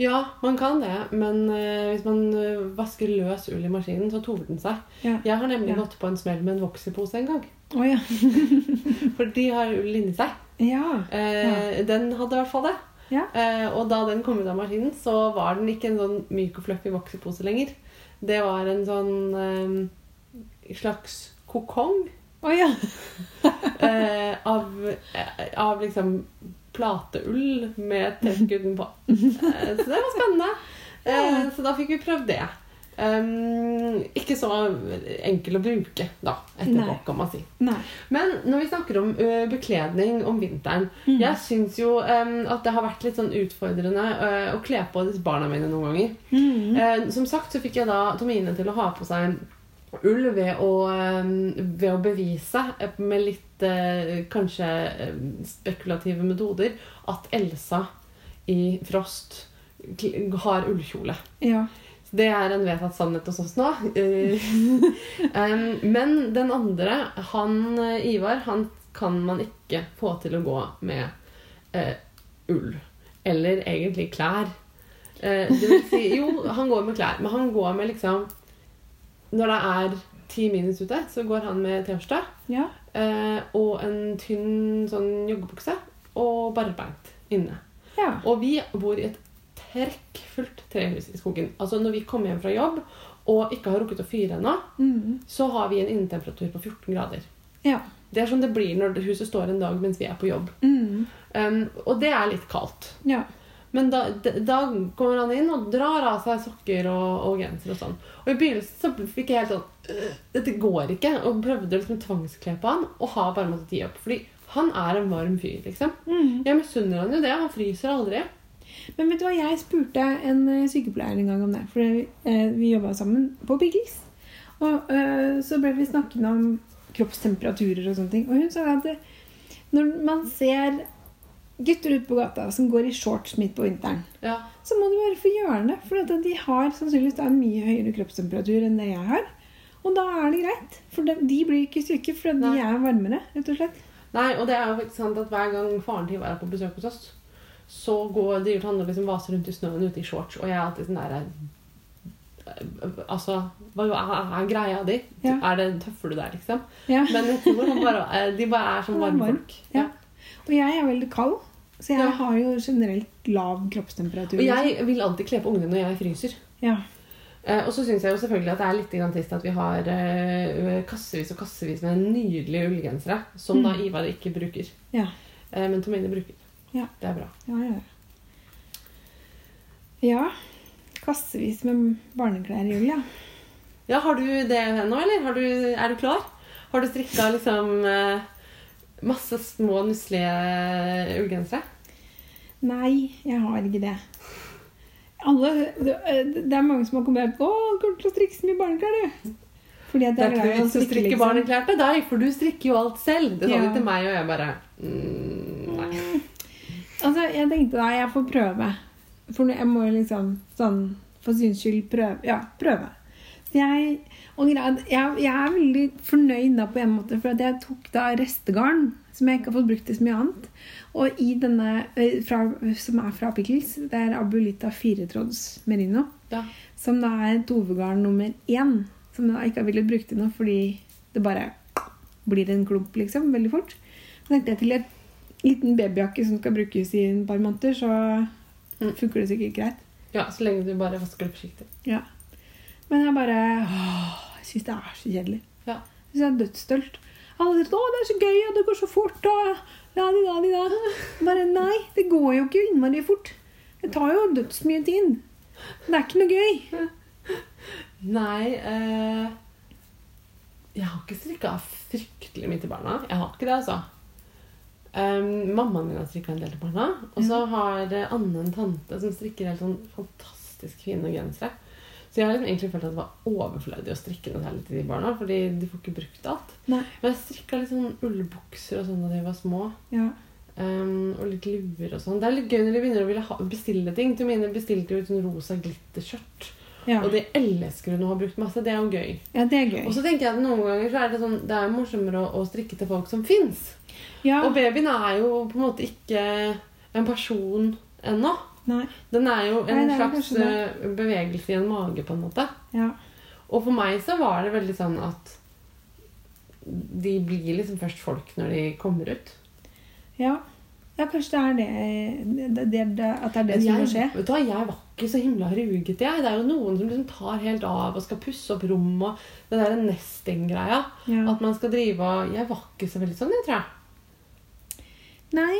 Ja, man kan det, men uh, hvis man uh, vasker løs ull i maskinen, så tover den seg. Ja. Jeg har nemlig Ja. gått på en smell med en voksepose en gang. Oh, ja. For de har ull inni seg. Ja. Eh, Den hadde i hvert fall det. Ja. Og da den kom ut av maskinen, så var den ikke en sånn myk og fluffy voksepose lenger. Det var en sånn slags kokong Oh, ja. av, av liksom plateull med trekk utenpå. Eh, så det var spennende. Eh, så da fikk vi prøvd det. Um, ikke så enkel å bruke da, etterpå, Nei. kan man si. Nei. Men når vi snakker om ø, bekledning om vinteren Mm. Jeg syns jo um, at det har vært litt sånn utfordrende ø, å kle på disse barna mine noen ganger. Mm. Uh, som sagt så fikk jeg da Tomine til å ha på seg ull ved å, ved å bevise med litt eh, kanskje eh, spekulative metoder at Elsa i Frost har ullkjole. Ja. Det er en vedtatt sannhet hos oss nå. Eh, men den andre, han Ivar, han kan man ikke få til å gå med eh, ull. Eller egentlig klær. Eh, det vil si, jo, han går med klær, men han går med liksom Når det er ti minus ute, så går han med T-skjorte Ja. eh, og en tynn sånn joggebukse og barbeint inne. Ja. Og vi bor i et trekkfullt trehus i skogen. Altså Når vi kommer hjem fra jobb og ikke har rukket å fyre ennå, Mm. så har vi en innetemperatur på 14 grader. Ja. Det er sånn det blir når huset står en dag mens vi er på jobb. Mm. Um, og det er litt kaldt. Ja. Men da, da kommer han inn og drar av seg sokker og, og genser og sånn. Og i begynnelsen så fikk jeg helt sånn «Øh, Dette går ikke. Og prøvde liksom å tvangskle på han og har bare måttet gi opp. Fordi han er en varm fyr, liksom. Mm. Jeg misunner han jo det. Han fryser aldri. Men vet du hva, jeg spurte en eh, sykepleier en gang om det. For eh, vi jobba sammen på Biggles. Og eh, så ble vi snakkende om kroppstemperaturer og sånne ting. Og hun sa at når man ser gutter ute på gata som går i shorts midt på vinteren, Ja. så må du bare få gjøre det. For de har sannsynligvis en mye høyere kroppstemperatur enn det jeg har. Og da er det greit. For de, de blir ikke syke, for de er varmere, rett og slett. Nei, og det er jo faktisk sant at hver gang faren til Ivar er på besøk hos oss, så går driver han og liksom vaser rundt i snøen ute i shorts, og jeg er alltid sånn der Altså, hva er, greia di? Ja. Er det Tøffer du deg, liksom? Ja. Men jeg tror han bare, eh, de bare er sånn varme varm. folk. Ja. Og jeg er veldig kald, så jeg Ja. har jo generelt lav kroppstemperatur. Og jeg vil alltid kle på ungene når jeg fryser. Ja. Eh, og så syns jeg jo selvfølgelig at det er litt trist at vi har eh, kassevis og kassevis med nydelige ullgensere som da Mm. Ivar ikke bruker. Ja. Eh, men Tomine bruker. Ja. Det er bra. Ja, ja. ja. Kassevis med barneklær i ull, ja. Ja, Har du det nå, eller? Har du, er du klar? Har du strikka liksom eh, masse små, nusselige ullgensere? Nei, jeg har ikke det. Alle, det det er mange som har kommet på Å, kommer til å strikke så mye barneklær, du. Fordi at Det er ikke glad noe i å strikke liksom. barneklær til deg, for du strikker jo alt selv. Det sa Ja. de til meg, og jeg bare mm, Nei. Altså, jeg tenkte da, jeg får prøve. For jeg må jo liksom sånn for syns skyld prøve. Ja, prøve. Jeg, jeg, jeg er veldig fornøyd da på en måte, for at jeg tok da restegarn, som jeg ikke har fått brukt til så mye annet. Og i denne, eh, fra, som er fra Pickles, det er Abulita firetråds merino, Ja. som da er tovegarn nummer én, som jeg ikke har villet bruke til noe, fordi det bare blir en klump, liksom, veldig fort. Så tenkte jeg til en liten babyjakke som skal brukes i et par måneder, så Mm. funker det sikkert greit. ja, så lenge du bare vasker det forsiktig. Ja. Men jeg bare åh, Jeg syns det er så kjedelig. Ja. Jeg synes det er dødsstolt. Alle sier å, det er så gøy, og det går så fort, og da di da. Bare nei, det går jo ikke innmari fort. Det tar jo dødsmye tid. Det er ikke noe gøy. Nei eh, Jeg har ikke strikka fryktelig mye til barna. Jeg har ikke det, altså. Um, mammaen min har strikka en del til barna. Og så har eh, Anne en tante som strikker helt sånn fantastisk fine gensere. Så jeg har liksom egentlig følt at det var overflødig å strikke noe særlig til de barna. Fordi de får ikke brukt alt. Nei. Men jeg strikka litt sånn ullbukser og sånn da de var små. Ja. Um, og litt luer og sånn. Det er litt gøy når de begynner å ville ha, bestille ting. Til mine bestilte jo et sånn rosa glitterskjørt. Ja. Og det elsker hun å ha brukt masse. Det er jo gøy. ja, det er gøy. Og så tenker jeg at noen ganger så er det sånn Det er morsommere å, å strikke til folk som fins. Ja. Og babyen er jo på en måte ikke en person ennå. Nei. Den er jo en Nei, er slags eh, bevegelse i en mage, på en måte. Ja. Og for meg så var det veldig sånn at de blir liksom først folk når de kommer ut. ja. Ja, kanskje det er det, det, det, det At det er det jeg, som må skje. vet du hva, jeg var ikke så himla ruget, jeg. Det er jo noen som liksom tar helt av og skal pusse opp rom og det der nesting-greia. Ja. At man skal drive og Jeg var ikke så veldig sånn, jeg tror jeg. Nei.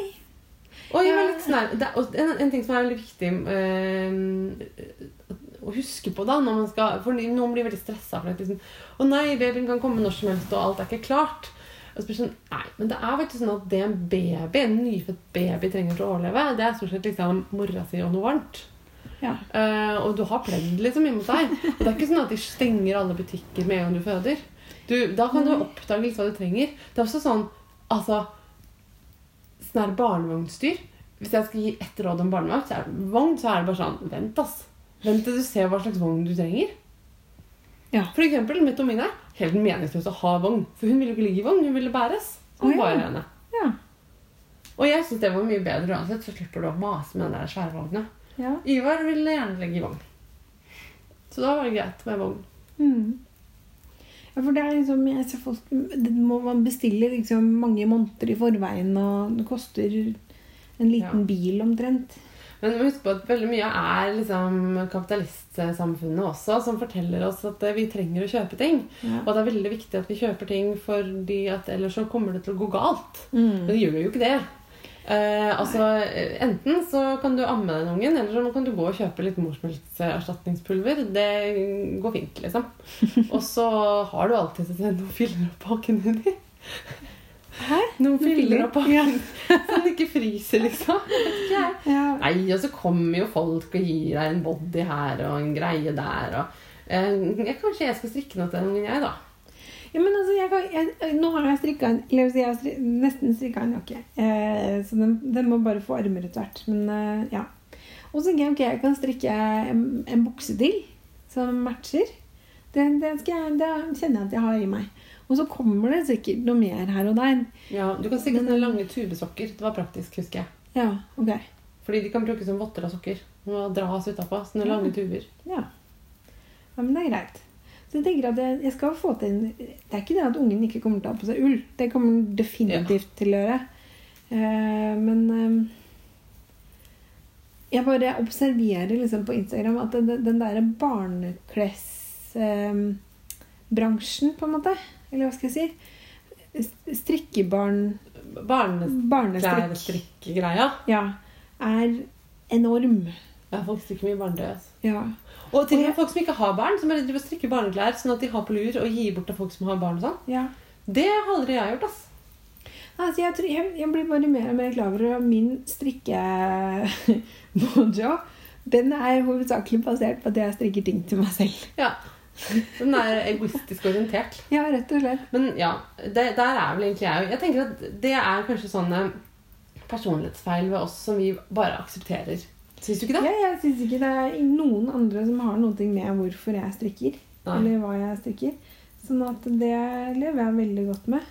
Og jeg var litt sånn det, er- en, en ting som er veldig viktig eh, å huske på da når man skal, For noen blir veldig stressa for at liksom, Å nei, babyen kan komme når som helst, og alt er ikke klart. Og så sånn, nei, Men det er faktisk sånn at det en baby, en nyfødt baby trenger for å overleve, det er stort sett liksom mora si og noe varmt. Ja. Uh, og du har pledd liksom hjemme hos deg. Og det er ikke sånn at de stenger alle butikker med en gang du føder. Du, da kan du oppdage litt hva du trenger. Det er også sånn altså, sånn her barnevognstyr. Hvis jeg skal gi ett råd om barnevogn, så er, vogn, så er det bare sånn Vent, ass. Vent til du ser hva slags vogn du trenger. Ja. For eksempel Metomine. Helt meningsløst å ha vogn. For hun ville ikke ligge i vogn, hun ville bæres. Hun oh, ja. Ja. Og jeg syns det var mye bedre uansett, så slipper du å mase med den der svære vogna. ja. Ivar ville gjerne ligge i vogn. Så da var det greit med vogn. Mm. Ja, for det er liksom jeg ser folk, det må Man bestiller liksom mange måneder i forveien, og det koster en liten Ja. bil omtrent. Men husk på at veldig mye er liksom kapitalistsamfunnet også, som forteller oss at eh, vi trenger å kjøpe ting. Ja. Og det er veldig viktig at vi kjøper ting, fordi at ellers så kommer det til å gå galt. Men Mm. det gjør jo ikke det. Eh, altså, Enten så kan du amme den ungen, eller så kan du gå og kjøpe litt morsmelkerstatningspulver. Det går fint, liksom. Og så har du alltid noen filler opp haken din. Hæ? Noen filler opp Ja. haken, så den ikke fryser, liksom. Ja. Nei, og så kommer jo folk og gir deg en body her og en greie der. Og, eh, kanskje jeg skal strikke noe til den ungen, jeg, da. Ja, men altså, jeg, kan- jeg, nå har jeg strikka en Eller jeg har stri, nesten strikka en jakke. Eh, så den, den må bare få armer etter hvert. Men eh, ja. Og så tenker jeg ok, jeg kan strikke en, en bukse til som matcher. Det, det, jeg, det kjenner jeg at jeg har i meg. Og så kommer det sikkert noe mer her og der. Ja, Du kan strikke sånne lange tubesokker. Det var praktisk, husker jeg. Ja, ok. Fordi de kan brukes som votter av sokker. Og dras utapå. Sånne Ja. lange tuber. Ja. ja, men det er greit. Så jeg tenker at jeg, jeg skal få til en Det er ikke det at ungen ikke kommer til å ha på seg ull. Det kommer den definitivt til å gjøre. Uh, men uh, jeg bare observerer liksom på Instagram at den, den derre barneklesbransjen, på en måte Eller hva skal jeg si? Strikkebarn Barnestrikk. Barneklærstrikkegreia. Ja. Er enorm. Ja, folk strikker mye barnetøy. Altså. Ja. Og til og med folk som ikke har barn, som bare driver og strikker barneklær sånn at de har på lur og gir bort til folk som har barn og sånn. ja. Det har aldri jeg gjort, ass. Altså, jeg, tror, jeg, jeg blir bare mer og mer klar over min strikke-mojo den er hovedsakelig basert på at jeg strikker ting til meg selv. Ja. Den er egoistisk orientert. Ja, rett og slett. Men ja, det, der er vel egentlig jeg. Jeg tenker at det er kanskje sånne personlighetsfeil ved oss som vi bare aksepterer. Syns du ikke det? Ja, jeg syns ikke det er noen andre som har noe med hvorfor jeg strikker. Nei. Eller hva jeg strikker. Sånn at det lever jeg veldig godt med.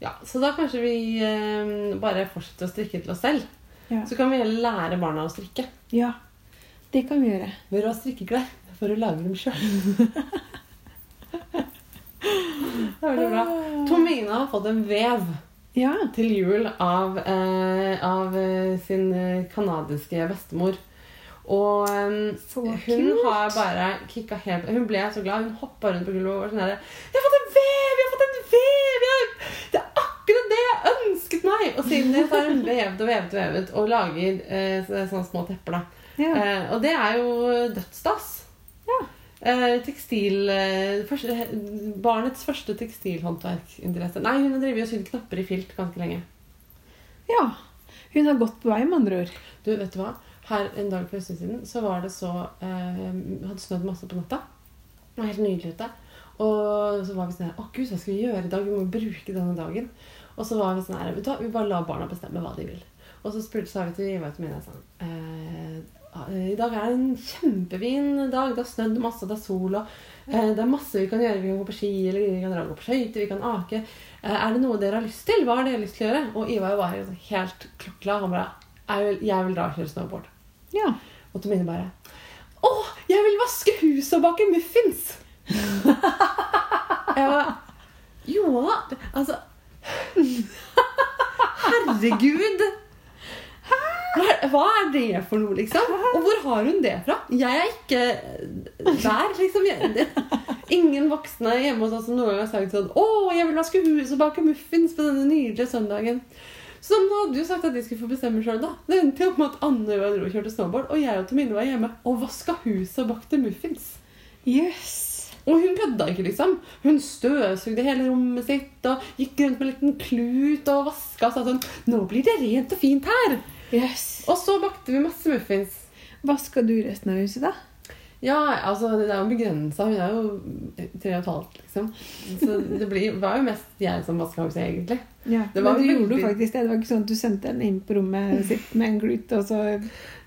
Ja, Så da kanskje vi eh, bare fortsetter å strikke til oss selv. Ja. Så kan vi heller lære barna å strikke. ja. Det kan vi gjøre. Ved å ha strikkeklær for å lage dem sjøl. det veldig bra. Tomina har fått en vev Ja. til jul av, eh, av eh, sin eh, kanadiske bestemor. Og eh, hun kult. har bare kicka helt Hun ble så glad. Hun hoppa rundt på gulvet og var sånn herre 'Jeg har fått en vev! Jeg har fått en vev! Jeg, det er akkurat det jeg ønsket meg!' Og siden det så har hun vevet og vevet og vevet og lager eh, sånne små tepper. da. ja. Eh, og det er jo dødsstas. Ja. Eh, tekstil eh, første, Barnets første tekstilhåndverkinteresse. Nei, hun har drevet og sydd knapper i filt ganske lenge. Ja. Hun har gått på vei, med andre ord. Du, vet du hva? Her en dag for en stund siden så var det så eh, Hadde snødd masse på natta. Det var helt nydelig ute. Og så var vi sånn her Å, gud, hva skal vi gjøre i dag? Vi må bruke denne dagen. Og så var vi sånn her Vet du hva, vi bare lar barna bestemme hva de vil. Og så spurte sa vi til Ivar til Mina sånn eh, I dag er det en kjempefin dag. Det har snødd masse, det er sol og eh, det er masse vi kan gjøre. Vi kan gå på ski, eller vi kan dra gå på skøyter, vi kan ake. Eh, er det noe dere har lyst til? Hva har dere lyst til å gjøre? Og Ivar var helt klokkeklar. Han bare jeg vil, jeg vil dra og kjøre snowboard. Ja. Og Tomine bare Å, jeg vil vaske huset og bake muffins! jeg bare Jo da. Altså Herregud! Hva er det for noe, liksom? Og hvor har hun det fra? Jeg er ikke der, liksom. Ingen voksne hjemme hos oss som noen gang har sagt sånn Å, jeg vil vaske huset og bake muffins på denne nydelige søndagen. Så nå hadde jo sagt at de skulle få bestemme sjøl, da. Det endte jo med at Anne og jeg dro og kjørte snowboard, og jeg og Tomine var hjemme og vaska huset og bakte muffins. Yes. Og hun kødda ikke, liksom. Hun støvsugde hele rommet sitt og gikk rundt med en liten klut og vaska og sa sånn Nå blir det rent og fint her. yes. Og så bakte vi masse muffins. Vaska du resten av huset, da? Ja, altså, det er jo begrensa. Hun er jo tre og et halvt, liksom. Så det blir, var jo mest jeg som vaska huset, egentlig. Ja. Det var Men du veldig- gjorde jo faktisk det. Det var ikke sånn at du sendte henne inn på rommet sitt med en glut, og så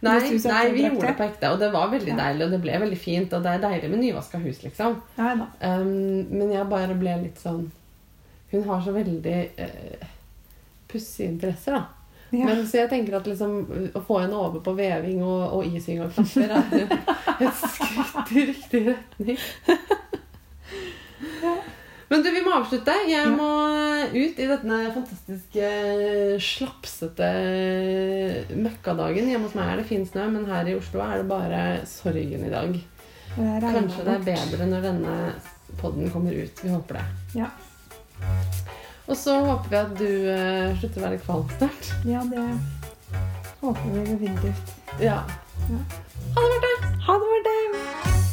Nei, nei vi gjorde det det. på ekte, og det var veldig Ja. deilig, og det ble veldig fint. Og det er deilig med nyvaska hus, liksom. Ja da. Um, men jeg bare ble litt sånn Hun har så veldig uh, pussige interesser, da. Ja. Men så jeg tenker at liksom, å få henne over på veving og, og ising og klapper er et skritt i riktig retning. Men du, vi må avslutte. Jeg må ut i denne fantastiske slapsete møkkadagen. Hjemme hos meg er det fin snø, men her i Oslo er det bare sorgen i dag. Det Kanskje det er bedre når denne podden kommer ut. Vi håper det. Ja. Og så håper vi at du eh, slutter å være kvalm snart. Ja, det håper vi definitivt. Ja. ja. Ha det, Marte. Ha det, Marte.